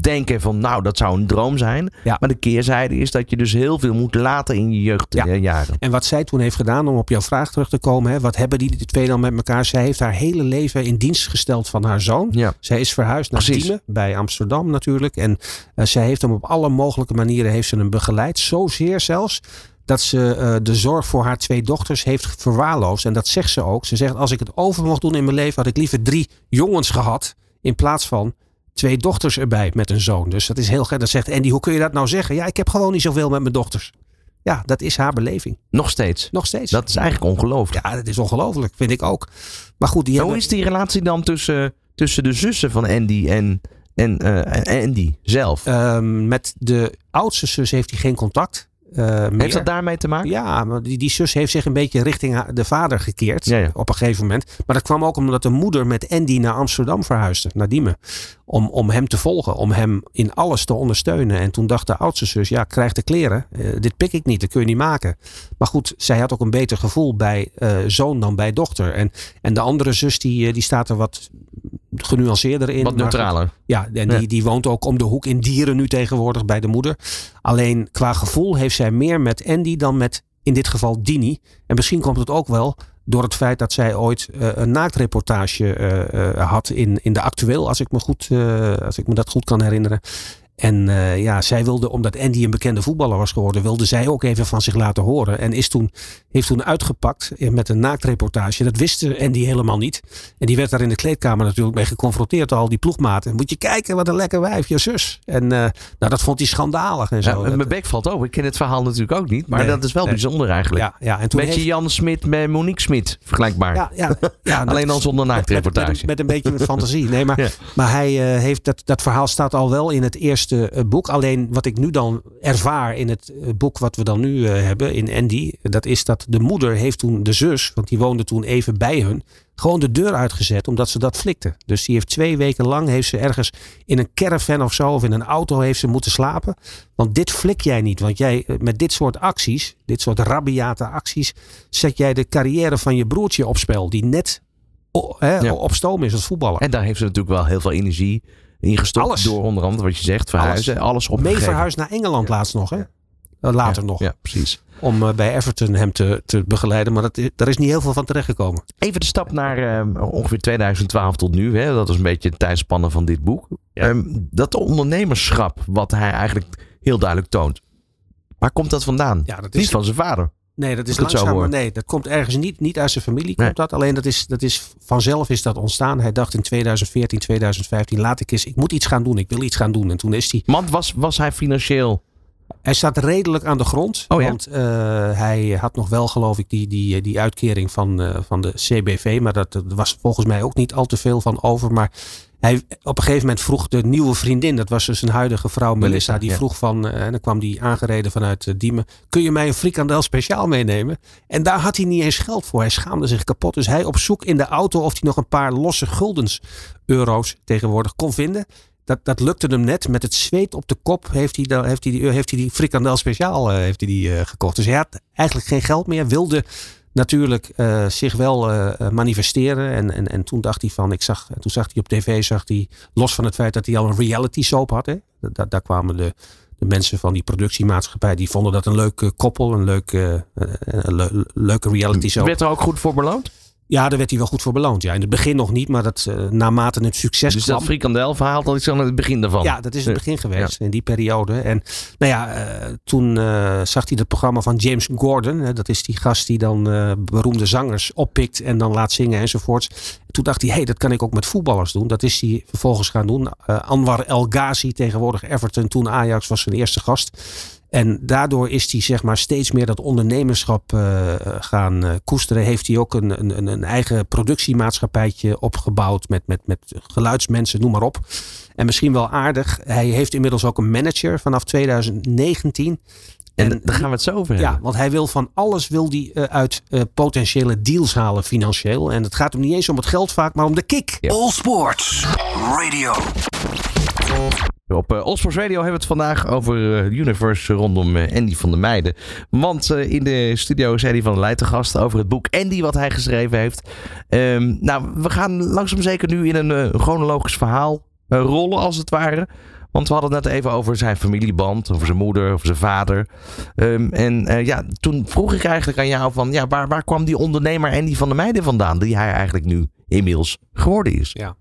denken van, nou, dat zou een droom zijn. Ja. Maar de keerzijde is dat je dus heel veel moet laten in je jeugdjaren. En wat zij toen heeft gedaan, om op jouw vraag terug te komen, hè, wat hebben die die twee dan met elkaar? Zij heeft haar hele leven in dienst gesteld van haar zoon. Ja. Zij is verhuisd naar. Diemen, bij Amsterdam natuurlijk. En eh, zij heeft hem op alle mogelijke manieren heeft ze hem begeleid. Zozeer zelfs dat ze eh, de zorg voor haar twee dochters heeft verwaarloosd. En dat zegt ze ook. Ze zegt, als ik het over mocht doen in mijn leven, had ik liever drie jongens gehad. In plaats van twee dochters erbij met een zoon. Dus dat is heel gek. Dat zegt Andy, hoe kun je dat nou zeggen? Ja, ik heb gewoon niet zoveel met mijn dochters. Ja, dat is haar beleving. Nog steeds. Nog steeds. Dat is eigenlijk ongelooflijk. Ja, dat is ongelooflijk, vind ik ook. Maar goed, die Hoe hebben... is die relatie dan tussen, tussen de zussen van Andy en, en, eh, Andy zelf? Ehm, met de oudste zus heeft hij geen contact. Eh. Heeft dat daarmee te maken? Ja, maar die, die zus heeft zich een beetje richting de vader gekeerd. Ja, ja. Op een gegeven moment. Maar dat kwam ook omdat de moeder met Andy naar Amsterdam verhuisde. Naar Diemen. Om, om hem te volgen. Om hem in alles te ondersteunen. En toen dacht de oudste zus. Ja, krijg de kleren. Eh, dit pik ik niet. Dat kun je niet maken. Maar goed, zij had ook een beter gevoel bij eh, zoon dan bij dochter. En, en de andere zus die, die staat er wat genuanceerder in. Wat Maar neutraler. ja, en Ja. Die, die woont ook om de hoek in Dieren nu tegenwoordig bij de moeder. Alleen qua gevoel heeft zij meer met Andy dan met in dit geval Dini. En misschien komt het ook wel door het feit dat zij ooit eh, een naaktreportage eh, had in, in de actueel, als ik me, goed, als ik me dat goed kan herinneren. En eh, ja, zij wilde, omdat Andy een bekende voetballer was geworden, wilde zij ook even van zich laten horen. En is toen, heeft toen uitgepakt eh, met een naaktreportage. Dat wist Andy helemaal niet. En die werd daar in de kleedkamer natuurlijk mee geconfronteerd door al die ploegmaten. Moet je kijken, wat een lekker wijf, je zus. En uh, nou, dat vond hij schandalig en zo. Ja, mijn bek valt over. Ik ken het verhaal natuurlijk ook niet. Maar Nee, dat is wel nee. bijzonder eigenlijk. Ja, ja, en toen Beetje heeft- Jan Smit met Monique Smit. Vergelijkbaar. Ja, ja, ja, [LAUGHS] Alleen dan zonder met, naaktreportage. met, met een beetje fantasie. Nee, maar, [LAUGHS] Ja. maar hij eh, heeft dat, dat verhaal staat al wel in het eerste eh, boek. Alleen wat ik nu dan ervaar in het eh, boek wat we dan nu eh, hebben in Andy. Dat is dat de moeder heeft toen de zus, want die woonde toen even bij hun. Gewoon de deur uitgezet omdat ze dat flikte. Dus die heeft twee weken lang heeft ze ergens in een caravan of zo of in een auto heeft ze moeten slapen. Want dit flik jij niet. Want jij met dit soort acties, dit soort rabiate acties, zet jij de carrière van je broertje op spel. Die net hè, Ja. op stoom is als voetballer. En daar heeft ze natuurlijk wel heel veel energie in gestopt. Alles. Door onder andere wat je zegt, verhuizen. Alles, Mee opgegeven. verhuisd naar Engeland laatst nog. Hè? Eh, later nog. Ja, precies. Om eh, bij Everton hem te, te begeleiden. Maar dat, daar is niet heel veel van terechtgekomen. Even de stap naar eh, ongeveer 2012 tot nu. Hè? Dat is een beetje de tijdspannen van dit boek. Ehm, dat ondernemerschap wat hij eigenlijk heel duidelijk toont. Waar komt dat vandaan? Ja, dat is- Niet van zijn vader. Nee, dat is langzaam. Nee, dat komt ergens niet, niet uit zijn familie. Komt Nee. dat. Alleen dat is, dat is vanzelf is dat ontstaan. Hij dacht in 2014, 2015, laat ik eens, ik moet iets gaan doen. Ik wil iets gaan doen. En toen is hij. Want was, was hij financieel. Hij staat redelijk aan de grond. Oh ja? Want eh, hij had nog wel, geloof ik, die, die, die uitkering van, eh, van de CBV. Maar dat, er was volgens mij ook niet al te veel van over. Maar hij, op een gegeven moment vroeg de nieuwe vriendin, dat was dus zijn huidige vrouw Melissa, Melissa, die ja. vroeg van, eh, en dan kwam die aangereden vanuit eh, Diemen, kun je mij een frikandel speciaal meenemen? En daar had hij niet eens geld voor. Hij schaamde zich kapot. Dus hij op zoek in de auto of hij nog een paar losse guldens, euro's tegenwoordig kon vinden. Dat, dat lukte hem net. Met het zweet op de kop heeft hij, dan, heeft hij, die, heeft hij die frikandel speciaal eh, heeft hij die, eh, gekocht. Dus hij had eigenlijk geen geld meer. Wilde natuurlijk eh, zich wel eh, eh, manifesteren. En, en, en toen dacht hij van, ik zag, toen zag hij op tv, zag hij, los van het feit dat hij al een reality soap had. Hè, daar, daar kwamen de, de mensen van die productiemaatschappij, die vonden dat een leuke koppel, een leuke, eh, een le- leuke reality soap. Werd er ook goed voor beloond? Ja, daar werd hij wel goed voor beloond. Ja, in het begin nog niet, maar dat, eh, naarmate het succes Dus kwam. dat frikandel verhaal, dat is dan het begin daarvan. Ja, dat is het begin geweest in die periode. En nou ja, eh, toen eh, zag hij het programma van James Gordon. Hè, dat is die gast die dan beroemde zangers oppikt en dan laat zingen enzovoorts. Toen dacht hij, hé, hey, dat kan ik ook met voetballers doen. Dat is hij vervolgens gaan doen. Anwar El Ghazi, tegenwoordig Everton, toen Ajax was zijn eerste gast. En daardoor is hij zeg maar steeds meer dat ondernemerschap eh, gaan eh, koesteren. Heeft hij ook een, een, een eigen productiemaatschappijtje opgebouwd met, met, met geluidsmensen, noem maar op. En misschien wel aardig. Hij heeft inmiddels ook een manager vanaf 2019. En daar gaan we het zo over Ja, hebben. want hij wil van alles wil die, eh, uit eh, potentiële deals halen financieel. En het gaat hem niet eens om het geld vaak, maar om de kick. All Sports Radio. Op uh, Radio hebben we het vandaag over eh, Universe rondom eh, Andy van der Meijden. Want in de studio is Eddie van der Leij gast over het boek Andy wat hij geschreven heeft. Ehm, nou, we gaan langzaam zeker nu in een chronologisch verhaal rollen als het ware. Want we hadden het net even over zijn familieband, over zijn moeder, over zijn vader. Ehm, en ja, toen vroeg ik eigenlijk aan jou van, ja, waar, waar kwam die ondernemer Andy van der Meijden vandaan? Die hij eigenlijk nu inmiddels geworden is. Ja.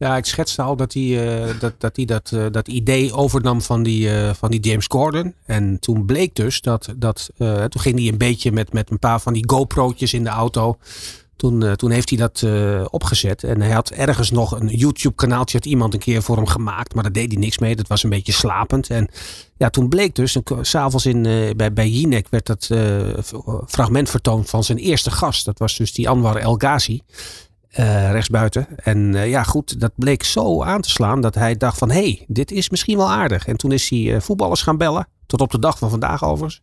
Ja, ik schetste al dat hij eh, dat, dat, hij dat, eh, dat idee overnam van die, eh, van die James Gordon. En toen bleek dus dat, dat toen ging hij een beetje met, met een paar van die GoPro'tjes in de auto. Toen, toen heeft hij dat opgezet. En hij had ergens nog een YouTube kanaaltje, had iemand een keer voor hem gemaakt. Maar daar deed hij niks mee. Dat was een beetje slapend. En ja, toen bleek dus, s'avonds bij, bij Jinek werd dat fragment vertoond van zijn eerste gast. Dat was dus die Anwar El Ghazi. Eh, rechtsbuiten. En eh, ja, goed, dat bleek zo aan te slaan dat hij dacht van... hé, hey, dit is misschien wel aardig. En toen is hij eh, voetballers gaan bellen. Tot op de dag van vandaag overigens.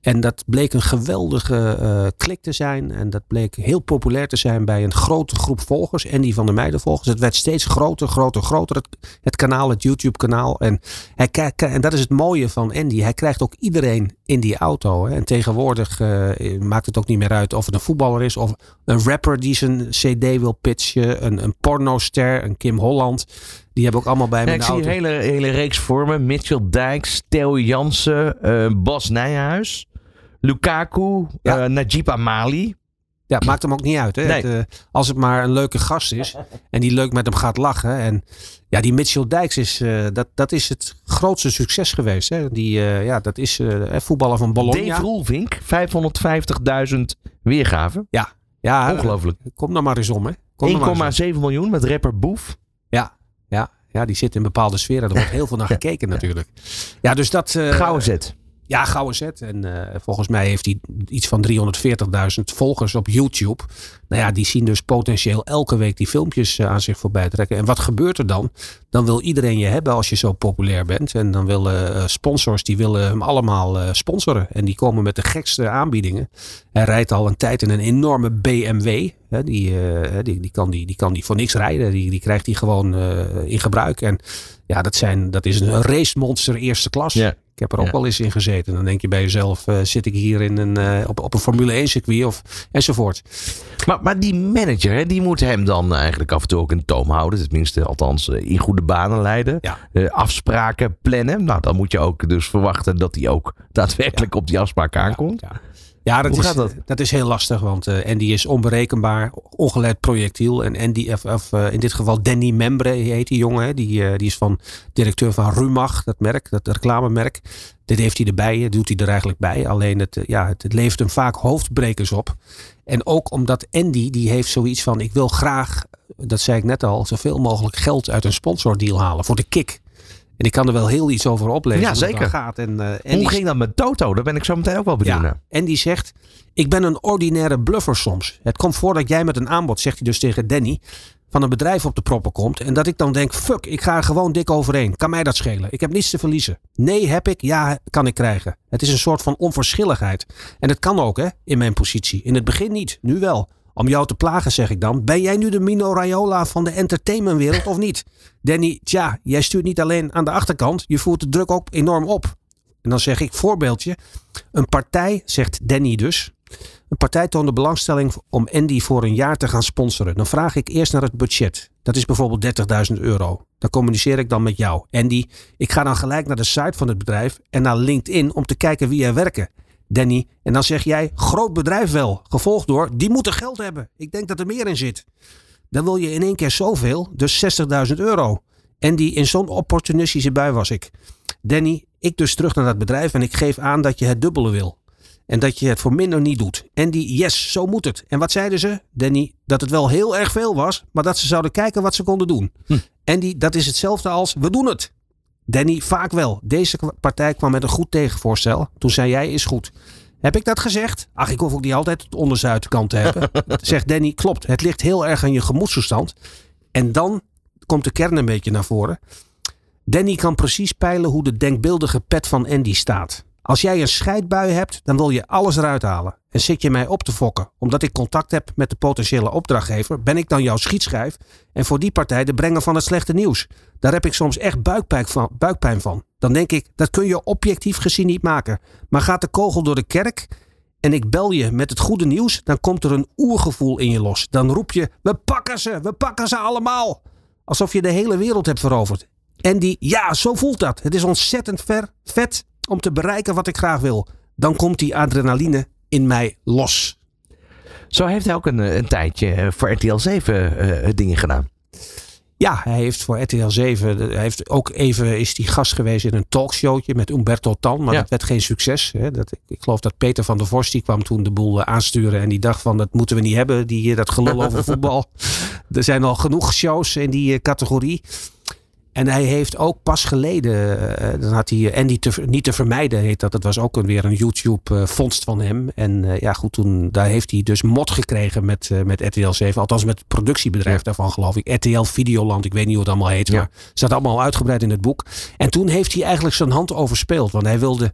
En dat bleek een geweldige eh, klik te zijn. En dat bleek heel populair te zijn bij een grote groep volgers. En die van de meiden volgers. Het werd steeds groter, groter, groter. Het, kanaal, het YouTube kanaal. En, hij, en dat is het mooie van Andy. Hij krijgt ook iedereen in die auto. Hè. En tegenwoordig eh, maakt het ook niet meer uit of het een voetballer is. Of een rapper die zijn cd wil pitchen. Een, een pornoster, een Kim Holland. Die hebben ook allemaal bij hem Ja, in ik de zie auto. een hele, hele reeks vormen. Mitchell Dijks, Theo Jansen, eh, Bas Nijhuis, Lukaku, eh, Najib Amali. Ja, maakt hem ook niet uit. Hè? Nee. Het, eh, als het maar een leuke gast is [LAUGHS] en die leuk met hem gaat lachen. En ja, die Mitchell Dijks is, dat, dat is het grootste succes geweest. Hè? Die, ja, dat is voetballer van Bologna. Dave Roelvink, 550.000 weergaven. Ja, ja Ongelooflijk. Kom maar eens om. hè. Kom er maar eens om. 1,7 miljoen met rapper Boef. Ja, ja, die zit in bepaalde sferen. Er wordt heel veel naar [LAUGHS] gekeken natuurlijk. Ja, dus dat... eh, Gouden zet. Ja, gouden zet. En eh, volgens mij heeft hij iets van 340.000 volgers op YouTube. Nou ja, die zien dus potentieel elke week die filmpjes eh, aan zich voorbij trekken. En wat gebeurt er dan? Dan wil iedereen je hebben als je zo populair bent. En dan willen eh, sponsors, die willen hem allemaal eh, sponsoren. En die komen met de gekste aanbiedingen. Hij rijdt al een tijd in een enorme BMW. Die, die, die, kan die, die kan die voor niks rijden. Die, die krijgt hij gewoon in gebruik. En ja, dat, zijn, dat is een racemonster eerste klas. Ik heb er ook wel eens in gezeten. Dan denk je bij jezelf, zit ik hier in een, op, op een Formule 1 circuit of enzovoort. Maar, maar die manager, hè, die moet hem dan eigenlijk af en toe ook in toom houden. Tenminste, althans eh, in goede banen leiden. Eh, afspraken plannen. Nou, dan moet je ook dus verwachten dat hij ook daadwerkelijk op die afspraken aankomt. Ja, dat, Hoe is, gaat dat? dat is heel lastig, want eh Andy is onberekenbaar, ongeleid projectiel. En Andy, of, of, eh, in dit geval Danny Membre heet die jongen. hè. Die, eh, die is van directeur van Rumach, dat merk, dat reclamemerk. Dit heeft hij erbij, doet hij er eigenlijk bij. Alleen het, ja, het, het levert hem vaak hoofdbrekers op. En ook omdat Andy, die heeft zoiets van, ik wil graag, dat zei ik net al, zoveel mogelijk geld uit een sponsordeal halen voor de kick. En ik kan er wel heel iets over oplezen. Ja, zeker. Gaat. En, eh, Andy- Hoe ging dat met Toto? Daar ben ik zo meteen ook wel benieuwd naar. en die zegt: Ik ben een ordinaire bluffer soms. Het komt voor dat jij met een aanbod, zegt hij dus tegen Danny, van een bedrijf op de proppen komt. En dat ik dan denk: Fuck, ik ga er gewoon dik overheen. Kan mij dat schelen? Ik heb niets te verliezen. Nee, heb ik? Ja, kan ik krijgen. Het is een soort van onverschilligheid. En dat kan ook, hè, in mijn positie. In het begin niet, nu wel. Om jou te plagen, zeg ik dan. Ben jij nu de Mino Raiola van de entertainmentwereld of niet? Danny, tja, jij stuurt niet alleen aan de achterkant. Je voert de druk ook enorm op. En dan zeg ik, voorbeeldje. Een partij, zegt Danny dus. Een partij toonde belangstelling om Andy voor een jaar te gaan sponsoren. Dan vraag ik eerst naar het budget. Dat is bijvoorbeeld 30.000 euro. Dan communiceer ik dan met jou. Andy, ik ga dan gelijk naar de site van het bedrijf en naar LinkedIn om te kijken wie er werken. Danny, en dan zeg jij, groot bedrijf wel. Gevolgd door, die moeten geld hebben. Ik denk dat er meer in zit. Dan wil je in één keer zoveel, dus 60.000 euro. En die in zo'n opportunistische bui was ik. Danny, ik dus terug naar dat bedrijf en ik geef aan dat je het dubbele wil. En dat je het voor minder niet doet. En die, yes, zo moet het. En wat zeiden ze? Danny, dat het wel heel erg veel was, maar dat ze zouden kijken wat ze konden doen. En die, dat is hetzelfde als, we doen het. Danny, vaak wel. Deze partij kwam met een goed tegenvoorstel. Toen zei jij, is goed. Heb ik dat gezegd? Ach, ik hoef ook niet altijd het onderzuidkant te hebben. [LAUGHS] Zegt Danny, klopt. Het ligt heel erg aan je gemoedstoestand. En dan komt de kern een beetje naar voren. Danny kan precies peilen hoe de denkbeeldige pet van Andy staat. Als jij een scheidbui hebt, dan wil je alles eruit halen. Zit je mij op te fokken. Omdat ik contact heb met de potentiële opdrachtgever, ben ik dan jouw schietschijf. En voor die partij de brenger van het slechte nieuws. Daar heb ik soms echt buikpijn van. Buikpijn van. Dan denk ik, dat kun je objectief gezien niet maken. Maar gaat de kogel door de kerk en ik bel je met het goede nieuws, dan komt er een oergevoel in je los. Dan roep je, we pakken ze, we pakken ze allemaal. Alsof je de hele wereld hebt veroverd. En die, ja, zo voelt dat. Het is ontzettend ver, vet om te bereiken wat ik graag wil. Dan komt die adrenaline in mij los. Zo heeft hij ook een, eh, een tijdje eh, voor RTL 7 eh, dingen gedaan. Ja, hij heeft voor RTL 7, hij heeft ook even is die gast geweest in een talkshowtje met Umberto Tan, maar Ja. dat werd geen succes. Hè. Dat, ik geloof dat Peter van der Vorst, die kwam toen de boel aansturen en die dacht van dat moeten we niet hebben, die, dat gelul over [LAUGHS] voetbal. Er zijn al genoeg shows in die categorie. En hij heeft ook pas geleden, eh, dan had hij eh, Andy te, niet te vermijden, heet dat. Dat was ook een, weer een YouTube-vondst van hem. En eh, ja, goed, toen daar heeft hij dus mot gekregen met, eh, met RTL 7. Althans, met het productiebedrijf daarvan, geloof ik. RTL Videoland, ik weet niet hoe het allemaal heet. Maar staat allemaal uitgebreid in het boek. En toen heeft hij eigenlijk zijn hand overspeeld. Want hij wilde.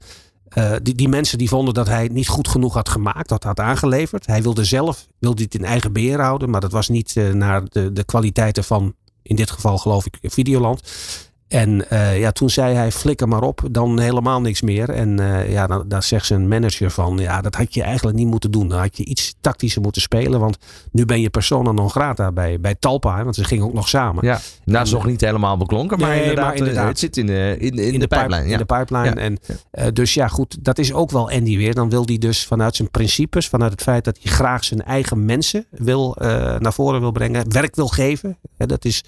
eh, die, die mensen die vonden dat hij het niet goed genoeg had gemaakt, dat had aangeleverd. Hij wilde zelf wilde het in eigen beheer houden, maar dat was niet eh, naar de, de kwaliteiten van, in dit geval geloof ik, Videoland. En eh, ja, toen zei hij, flikker maar op, dan helemaal niks meer. En eh, ja, dan, daar zegt zijn manager van, ja, dat had je eigenlijk niet moeten doen. Dan had je iets tactischer moeten spelen, want nu ben je persona non grata bij, bij Talpa. Hè, want ze gingen ook nog samen. Ja, dat is nog niet helemaal beklonken, maar, Nee, inderdaad, maar inderdaad. eh, het zit in de, in, in, de. Ja. In de pipeline. Ja. En, eh, dus ja, goed, dat is ook wel Andy weer. Dan wil hij dus vanuit zijn principes, vanuit het feit dat hij graag zijn eigen mensen wil, eh, naar voren wil brengen, werk wil geven. Hè, dat is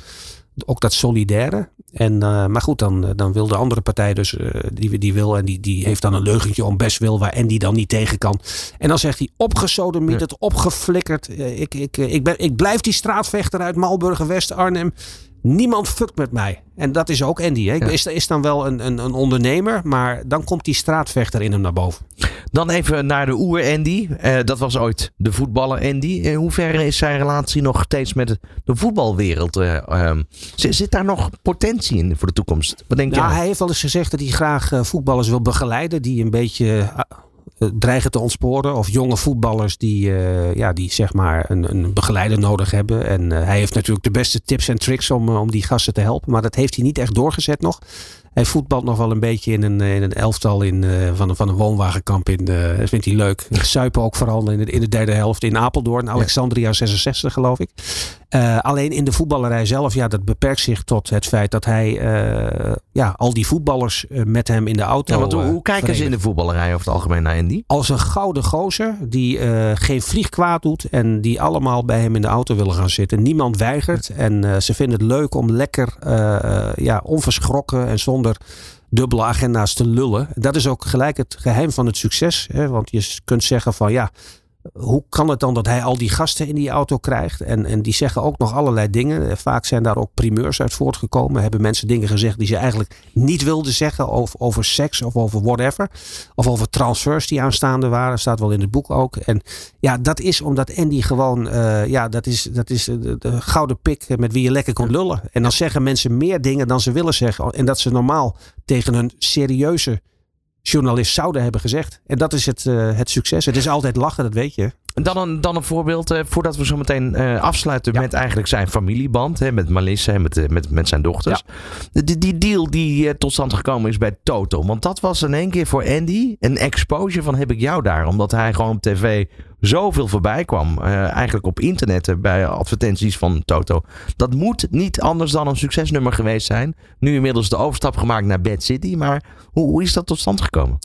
ook dat solidaire. En, eh, maar goed, dan, dan wil de andere partij dus, eh, die, die wil en die, die heeft dan een leugentje om best wil waar Andy dan niet tegen kan. En dan zegt hij opgesodemieterd, opgeflikkerd. eh, ik, ik, eh, ik, ben, ik blijf die straatvechter uit Malburgen, West Arnhem. Niemand fuckt met mij. En dat is ook Andy. Hè? Is, is dan wel een, een, een ondernemer, maar dan komt die straatvechter in hem naar boven. Dan even naar de oer-Andy. Eh, dat was ooit de voetballer Andy. In hoeverre is zijn relatie nog steeds met de, voetbalwereld? eh, ehm, zit, daar nog potentie in voor de toekomst? Wat denk Ja, jij? hij heeft wel eens gezegd dat hij graag eh, voetballers wil begeleiden die een beetje dreigen te ontsporen. Of jonge voetballers die, eh, ja, die zeg maar een, een begeleider nodig hebben. En eh, hij heeft natuurlijk de beste tips en tricks om, eh, om die gasten te helpen. Maar dat heeft hij niet echt doorgezet nog. Hij voetbalt nog wel een beetje in een, in een elftal in, eh, van, een, van een woonwagenkamp. In, eh, dat vindt hij leuk. [LAUGHS] Suipen ook vooral in de, in de derde helft in Apeldoorn. Alexandria 66 geloof ik. Eh, alleen in de voetballerij zelf, ja, dat beperkt zich tot het feit dat hij eh, ja, al die voetballers eh, met hem in de auto. Ja, want hoe, kijken ze in de voetballerij over het algemeen naar Andy? Als een gouden gozer die geen vlieg kwaad doet en die allemaal bij hem in de auto willen gaan zitten. Niemand weigert en ze vinden het leuk om lekker ja, onverschrokken en zonder dubbele agenda's te lullen. Dat is ook gelijk het geheim van het succes. Hè? Want je kunt zeggen van ja, hoe kan het dan dat hij al die gasten in die auto krijgt? En, en die zeggen ook nog allerlei dingen. Eh, Vaak zijn daar ook primeurs uit voortgekomen. Hebben mensen dingen gezegd die ze eigenlijk niet wilden zeggen over, over seks of over whatever. Of over transfers die aanstaande waren. Staat wel in het boek ook. En ja, dat is omdat Andy gewoon, eh, ja, dat is, dat is de, de gouden pik met wie je lekker kon lullen. En dan zeggen mensen meer dingen dan ze willen zeggen. En dat ze normaal tegen een serieuze journalist zouden hebben gezegd. En dat is het, eh, het succes. Het is altijd lachen, dat weet je. Dan een, dan een voorbeeld, eh, voordat we zo meteen eh, afsluiten met eigenlijk zijn familieband. Hè, met Melissa en met, eh, met, met zijn dochters. Die, die deal die tot stand gekomen is bij Toto. Want dat was in één keer voor Andy een exposure van heb ik jou daar. Omdat hij gewoon op tv zoveel voorbij kwam. eh, eigenlijk op internet bij advertenties van Toto. Dat moet niet anders dan een succesnummer geweest zijn. Nu inmiddels de overstap gemaakt naar Bad City. Maar hoe, hoe is dat tot stand gekomen?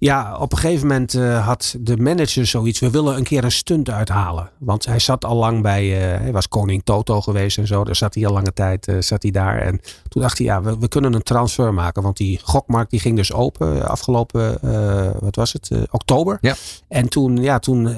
Ja, op een gegeven moment eh, had de manager zoiets. We willen een keer een stunt uithalen. Want hij zat al lang bij. eh, hij was koning Toto geweest en zo. Daar zat hij al lange tijd eh, zat hij daar. En toen dacht hij, ja, we, we kunnen een transfer maken. Want die gokmarkt die ging dus open afgelopen, wat was het, oktober. Ja. En toen, ja, toen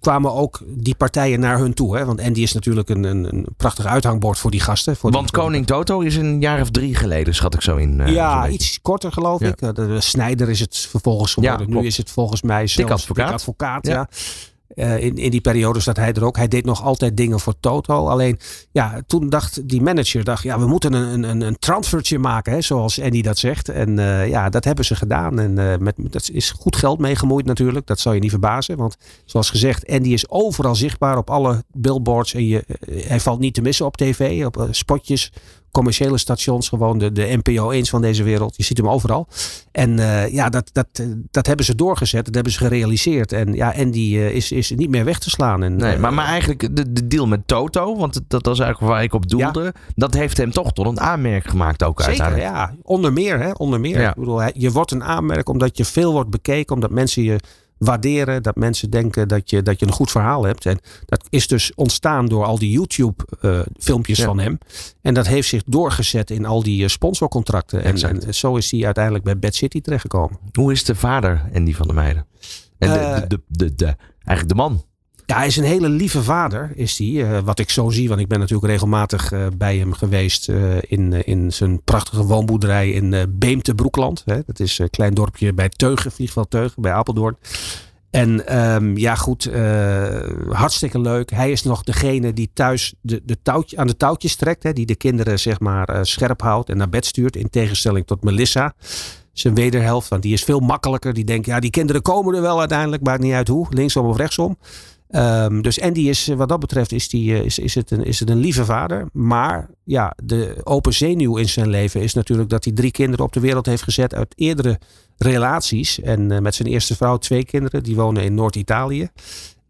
kwamen ook die partijen naar hun toe. Hè? Want Andy is natuurlijk een, een, een prachtig uithangbord voor die gasten. Voor Want die, Koning Toto is een jaar of drie geleden, schat ik zo in. ja, iets korter geloof Ja. ik. De, de Snijder is het vervolgens geworden. nu is het volgens mij zelfs advocaat. advocaat Ja. ja. Eh, in, in die periode zat hij er ook. Hij deed nog altijd dingen voor Toto. Alleen, ja, toen dacht die manager, dacht, ja, we moeten een, een, een transfertje maken, hè, zoals Andy dat zegt. En eh, ja, dat hebben ze gedaan. En eh, met, dat is goed geld mee gemoeid natuurlijk. Dat zou je niet verbazen. Want zoals gezegd, Andy is overal zichtbaar op alle billboards. En je, hij valt niet te missen op tv, op spotjes commerciële stations, gewoon de, de NPO 1 van deze wereld. Je ziet hem overal. En eh, ja, dat, dat, eh, dat hebben ze doorgezet. Dat hebben ze gerealiseerd. En ja, Andy eh, is, is niet meer weg te slaan. En, Nee, maar, maar eigenlijk de, de deal met Toto, want dat, was eigenlijk waar ik op doelde. Dat heeft hem toch tot een aanmerk gemaakt ook Zeker, uiteindelijk. ja. Onder meer, hè. Onder meer. Ja. Ik bedoel, je wordt een aanmerk omdat je veel wordt bekeken. Omdat mensen je waarderen. Dat mensen denken dat je, dat je een goed verhaal hebt. En dat is dus ontstaan door al die YouTube eh, Ja. van hem. En dat heeft zich doorgezet in al die eh, sponsorcontracten. En, en zo is hij uiteindelijk bij Bad City terechtgekomen. Hoe is de vader Andy van der Meijden? En de, Eh, de, de, de, de- eigenlijk de man. Ja, hij is een hele lieve vader, is hij. Eh, wat ik zo zie, want ik ben natuurlijk regelmatig eh, bij hem geweest eh, in, in zijn prachtige woonboerderij in Beemte Broekland. Hè. Dat is een klein dorpje bij Teugen, vliegveld Teugen, bij Apeldoorn. En ehm, ja, goed, hartstikke leuk. Hij is nog degene die thuis de, de touwtje, aan de touwtjes trekt. Hè, die de kinderen zeg maar scherp houdt en naar bed stuurt. In tegenstelling tot Melissa, zijn wederhelft. Want die is veel makkelijker. Die denkt, ja, die kinderen komen er wel uiteindelijk. Maakt niet uit hoe, linksom of rechtsom. Ehm, dus Andy is, eh, wat dat betreft, is, die, eh, is, is, het een, is het een lieve vader. Maar ja, de open zenuw in zijn leven is natuurlijk dat hij drie kinderen op de wereld heeft gezet uit eerdere relaties. En eh, met zijn eerste vrouw twee kinderen, die wonen in Noord-Italië.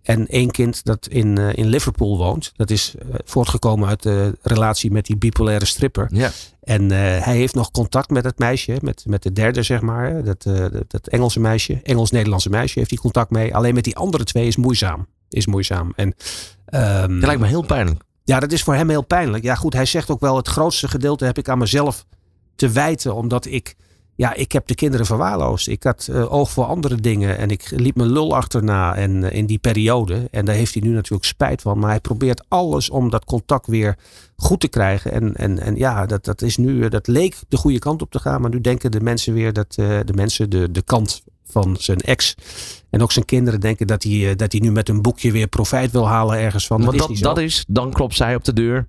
En één kind dat in, in Liverpool woont. Dat is voortgekomen uit de relatie met die bipolaire stripper. Ja. En hij heeft nog contact met het meisje, met, met de derde zeg maar. dat, dat Engelse meisje, Engels-Nederlandse meisje heeft hij contact mee. Alleen met die andere twee is moeizaam. Is moeizaam. En, ehm, Dat lijkt me heel pijnlijk. ja, dat is voor hem heel pijnlijk. Ja, goed, hij zegt ook wel: het grootste gedeelte heb ik aan mezelf te wijten, omdat ik, ja, ik heb de kinderen verwaarloosd. Ik had eh, oog voor andere dingen en ik liep mijn lul achterna en, eh, in die periode. En daar heeft hij nu natuurlijk spijt van. Maar hij probeert alles om dat contact weer goed te krijgen. En, en, en ja, dat, dat is nu, eh, dat leek de goede kant op te gaan. Maar nu denken de mensen weer dat de mensen de, de kant van zijn ex. En ook zijn kinderen denken dat hij, dat hij nu met een boekje weer profijt wil halen ergens van. Want dat, zo. dat is, dan klopt zij op de deur.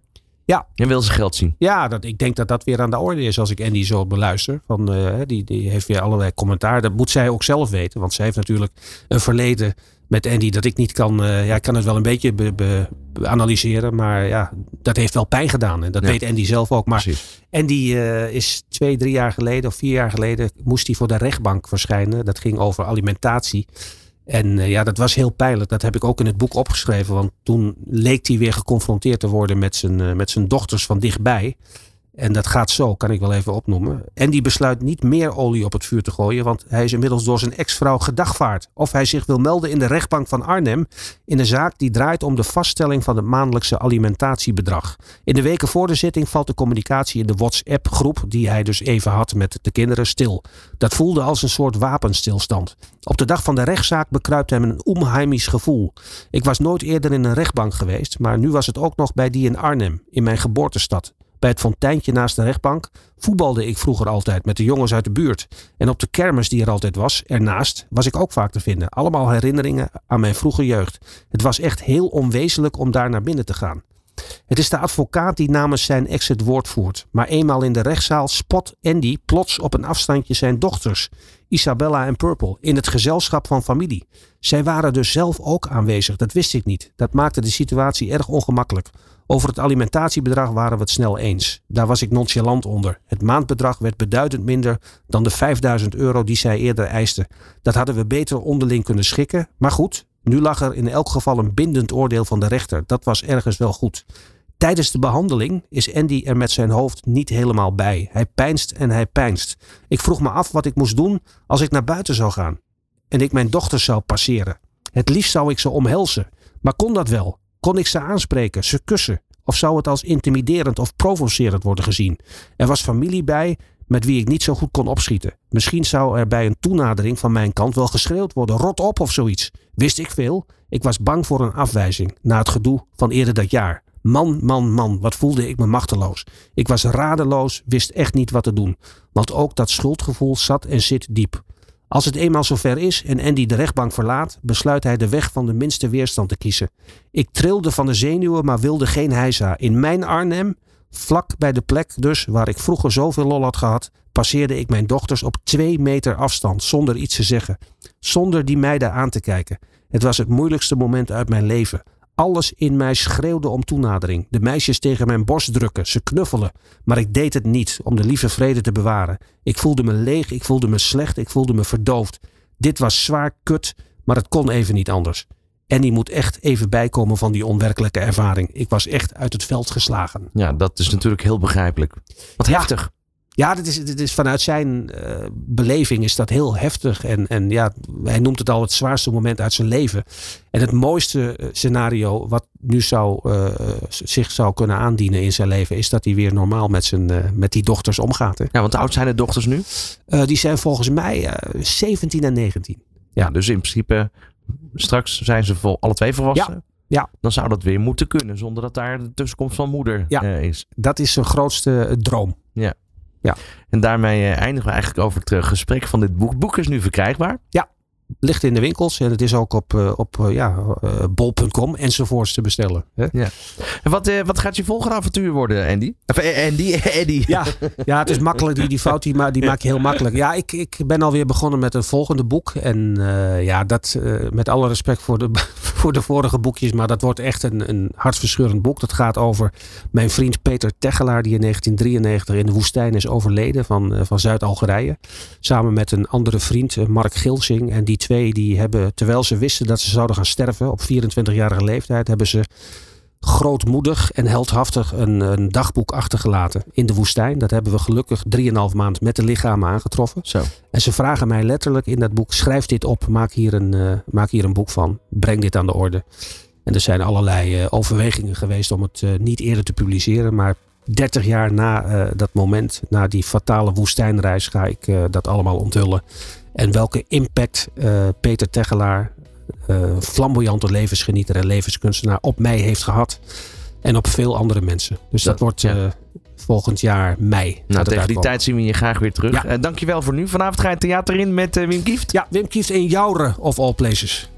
Ja. En wil ze geld zien. Ja, dat, ik denk dat dat weer aan de orde is als ik Andy zo beluister. Van, eh, die, die heeft weer allerlei commentaar. Dat moet zij ook zelf weten. Want zij heeft natuurlijk een verleden met Andy dat ik niet kan. eh, ja, ik kan het wel een beetje be- be- be- analyseren. Maar ja, dat heeft wel pijn gedaan. En dat Ja. weet Andy zelf ook. Maar Andy eh, is twee, drie jaar geleden of vier jaar geleden moest hij voor de rechtbank verschijnen. Dat ging over alimentatie. En eh, ja, dat was heel pijnlijk. Dat heb ik ook in het boek opgeschreven. Want toen leek hij weer geconfronteerd te worden met zijn, eh, met zijn dochters van dichtbij. En dat gaat zo, kan ik wel even opnoemen. En die besluit niet meer olie op het vuur te gooien, want hij is inmiddels door zijn ex-vrouw gedagvaard. Of hij zich wil melden in de rechtbank van Arnhem in een zaak die draait om de vaststelling van het maandelijkse alimentatiebedrag. In de weken voor de zitting valt de communicatie in de WhatsApp-groep, die hij dus even had met de kinderen, stil. Dat voelde als een soort wapenstilstand. Op de dag van de rechtszaak bekruipt hem een onheimisch gevoel. Ik was nooit eerder in een rechtbank geweest, maar nu was het ook nog bij die in Arnhem, in mijn geboortestad. Bij het fonteintje naast de rechtbank voetbalde ik vroeger altijd met de jongens uit de buurt. En op de kermis die er altijd was, ernaast, was ik ook vaak te vinden. Allemaal herinneringen aan mijn vroege jeugd. Het was echt heel onwezenlijk om daar naar binnen te gaan. Het is de advocaat die namens zijn ex het woord voert. Maar eenmaal in de rechtszaal spot Andy plots op een afstandje zijn dochters, Isabella en Purple, in het gezelschap van familie. Zij waren dus zelf ook aanwezig, dat wist ik niet. Dat maakte de situatie erg ongemakkelijk. Over het alimentatiebedrag waren we het snel eens. Daar was ik nonchalant onder. Het maandbedrag werd beduidend minder dan de 5000 euro die zij eerder eiste. Dat hadden we beter onderling kunnen schikken. Maar goed, nu lag er in elk geval een bindend oordeel van de rechter. Dat was ergens wel goed. Tijdens de behandeling is Andy er met zijn hoofd niet helemaal bij. Hij pijnst en hij pijnst. Ik vroeg me af wat ik moest doen als ik naar buiten zou gaan. En ik mijn dochters zou passeren. Het liefst zou ik ze omhelzen. Maar kon dat wel? Kon ik ze aanspreken, ze kussen? Of zou het als intimiderend of provocerend worden gezien? Er was familie bij met wie ik niet zo goed kon opschieten. Misschien zou er bij een toenadering van mijn kant wel geschreeuwd worden: rot op of zoiets. Wist ik veel? Ik was bang voor een afwijzing na het gedoe van eerder dat jaar. Man, man, man, wat voelde ik me machteloos. Ik was radeloos, wist echt niet wat te doen. Want ook dat schuldgevoel zat en zit diep. Als het eenmaal zover is en Andy de rechtbank verlaat, besluit hij de weg van de minste weerstand te kiezen. Ik trilde van de zenuwen, maar wilde geen heisa. In mijn Arnhem, vlak bij de plek dus waar ik vroeger zoveel lol had gehad, passeerde ik mijn dochters op twee meter afstand, zonder iets te zeggen. Zonder die meiden aan te kijken. Het was het moeilijkste moment uit mijn leven. Alles in mij schreeuwde om toenadering. De meisjes tegen mijn borst drukken, ze knuffelen. Maar ik deed het niet om de lieve vrede te bewaren. Ik voelde me leeg, ik voelde me slecht, ik voelde me verdoofd. Dit was zwaar kut, maar het kon even niet anders. En die moet echt even bijkomen van die onwerkelijke ervaring. Ik was echt uit het veld geslagen. Ja, dat is natuurlijk heel begrijpelijk. Wat heftig. Ja, dit is, is vanuit zijn eh, beleving is dat heel heftig. En, en ja, hij noemt het al het zwaarste moment uit zijn leven. En het mooiste eh, scenario wat nu zou, eh, zich zou kunnen aandienen in zijn leven... is dat hij weer normaal met, zijn, met die dochters omgaat. Hè. Ja, want oud zijn de dochters nu? Die zijn volgens mij eh 17 en 19. Ja, dus in principe straks zijn ze vol, alle twee volwassen. Ja, ja. Dan zou dat weer moeten kunnen zonder dat daar de tussenkomst van moeder Ja. is. Dat is zijn grootste droom. Ja. Ja. En daarmee eh, eindigen we eigenlijk over het eh, gesprek van dit boek. Het boek is nu verkrijgbaar. Ja. Ligt in de winkels en het is ook op, eh, op eh, ja, eh, bol.com enzovoorts te bestellen. Hè? Ja. En wat, wat gaat je volgende avontuur worden, Andy? Of Andy, [LAUGHS] Eddie. Ja, ja, het is makkelijk. Die, die fout die, ma die maak je heel makkelijk. Ja, ik, ik ben alweer begonnen met een volgende boek. En ja, dat met alle respect voor de, [LAUGHS] voor de vorige boekjes. Maar dat wordt echt een, een hartverscheurend boek. Dat gaat over mijn vriend Peter Tegelaar. Die in 1993 in de woestijn is overleden van, van Zuid-Algerije. Samen met een andere vriend, Mark Gilsing. En die twee die hebben, terwijl ze wisten dat ze zouden gaan sterven op 24-jarige leeftijd, hebben ze grootmoedig en heldhaftig een, een dagboek achtergelaten in de woestijn. Dat hebben we gelukkig 3,5 maand met de lichamen aangetroffen. Zo. En ze vragen mij letterlijk in dat boek: schrijf dit op, maak hier een, eh, maak hier een boek van, breng dit aan de orde. En er zijn allerlei eh, overwegingen geweest om het eh, niet eerder te publiceren, maar 30 jaar na dat moment, na die fatale woestijnreis, ga ik dat allemaal onthullen. En welke impact eh, Peter Tegelaar, eh, flamboyante levensgenieter en levenskunstenaar, op mij heeft gehad. En op veel andere mensen. Dus dat, Dat- wordt ja. eh, volgend jaar mei. Nou, tegen die tijd zien we je graag weer terug. Ja. Dankjewel voor nu. Vanavond ga je het theater in met Wim Kieft. Ja, Wim Kieft in Jouren of all places.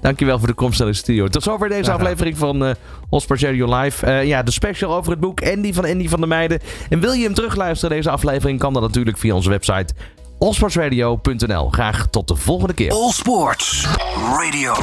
Dankjewel voor de komst naar de studio. Tot zover deze aflevering van Allsports Radio Live. Ja, de special over het boek Andy van Andy van der Meijden. En wil je hem terugluisteren, deze aflevering, kan dat natuurlijk via onze website allsportsradio.nl. Graag tot de volgende keer. All Sports Radio.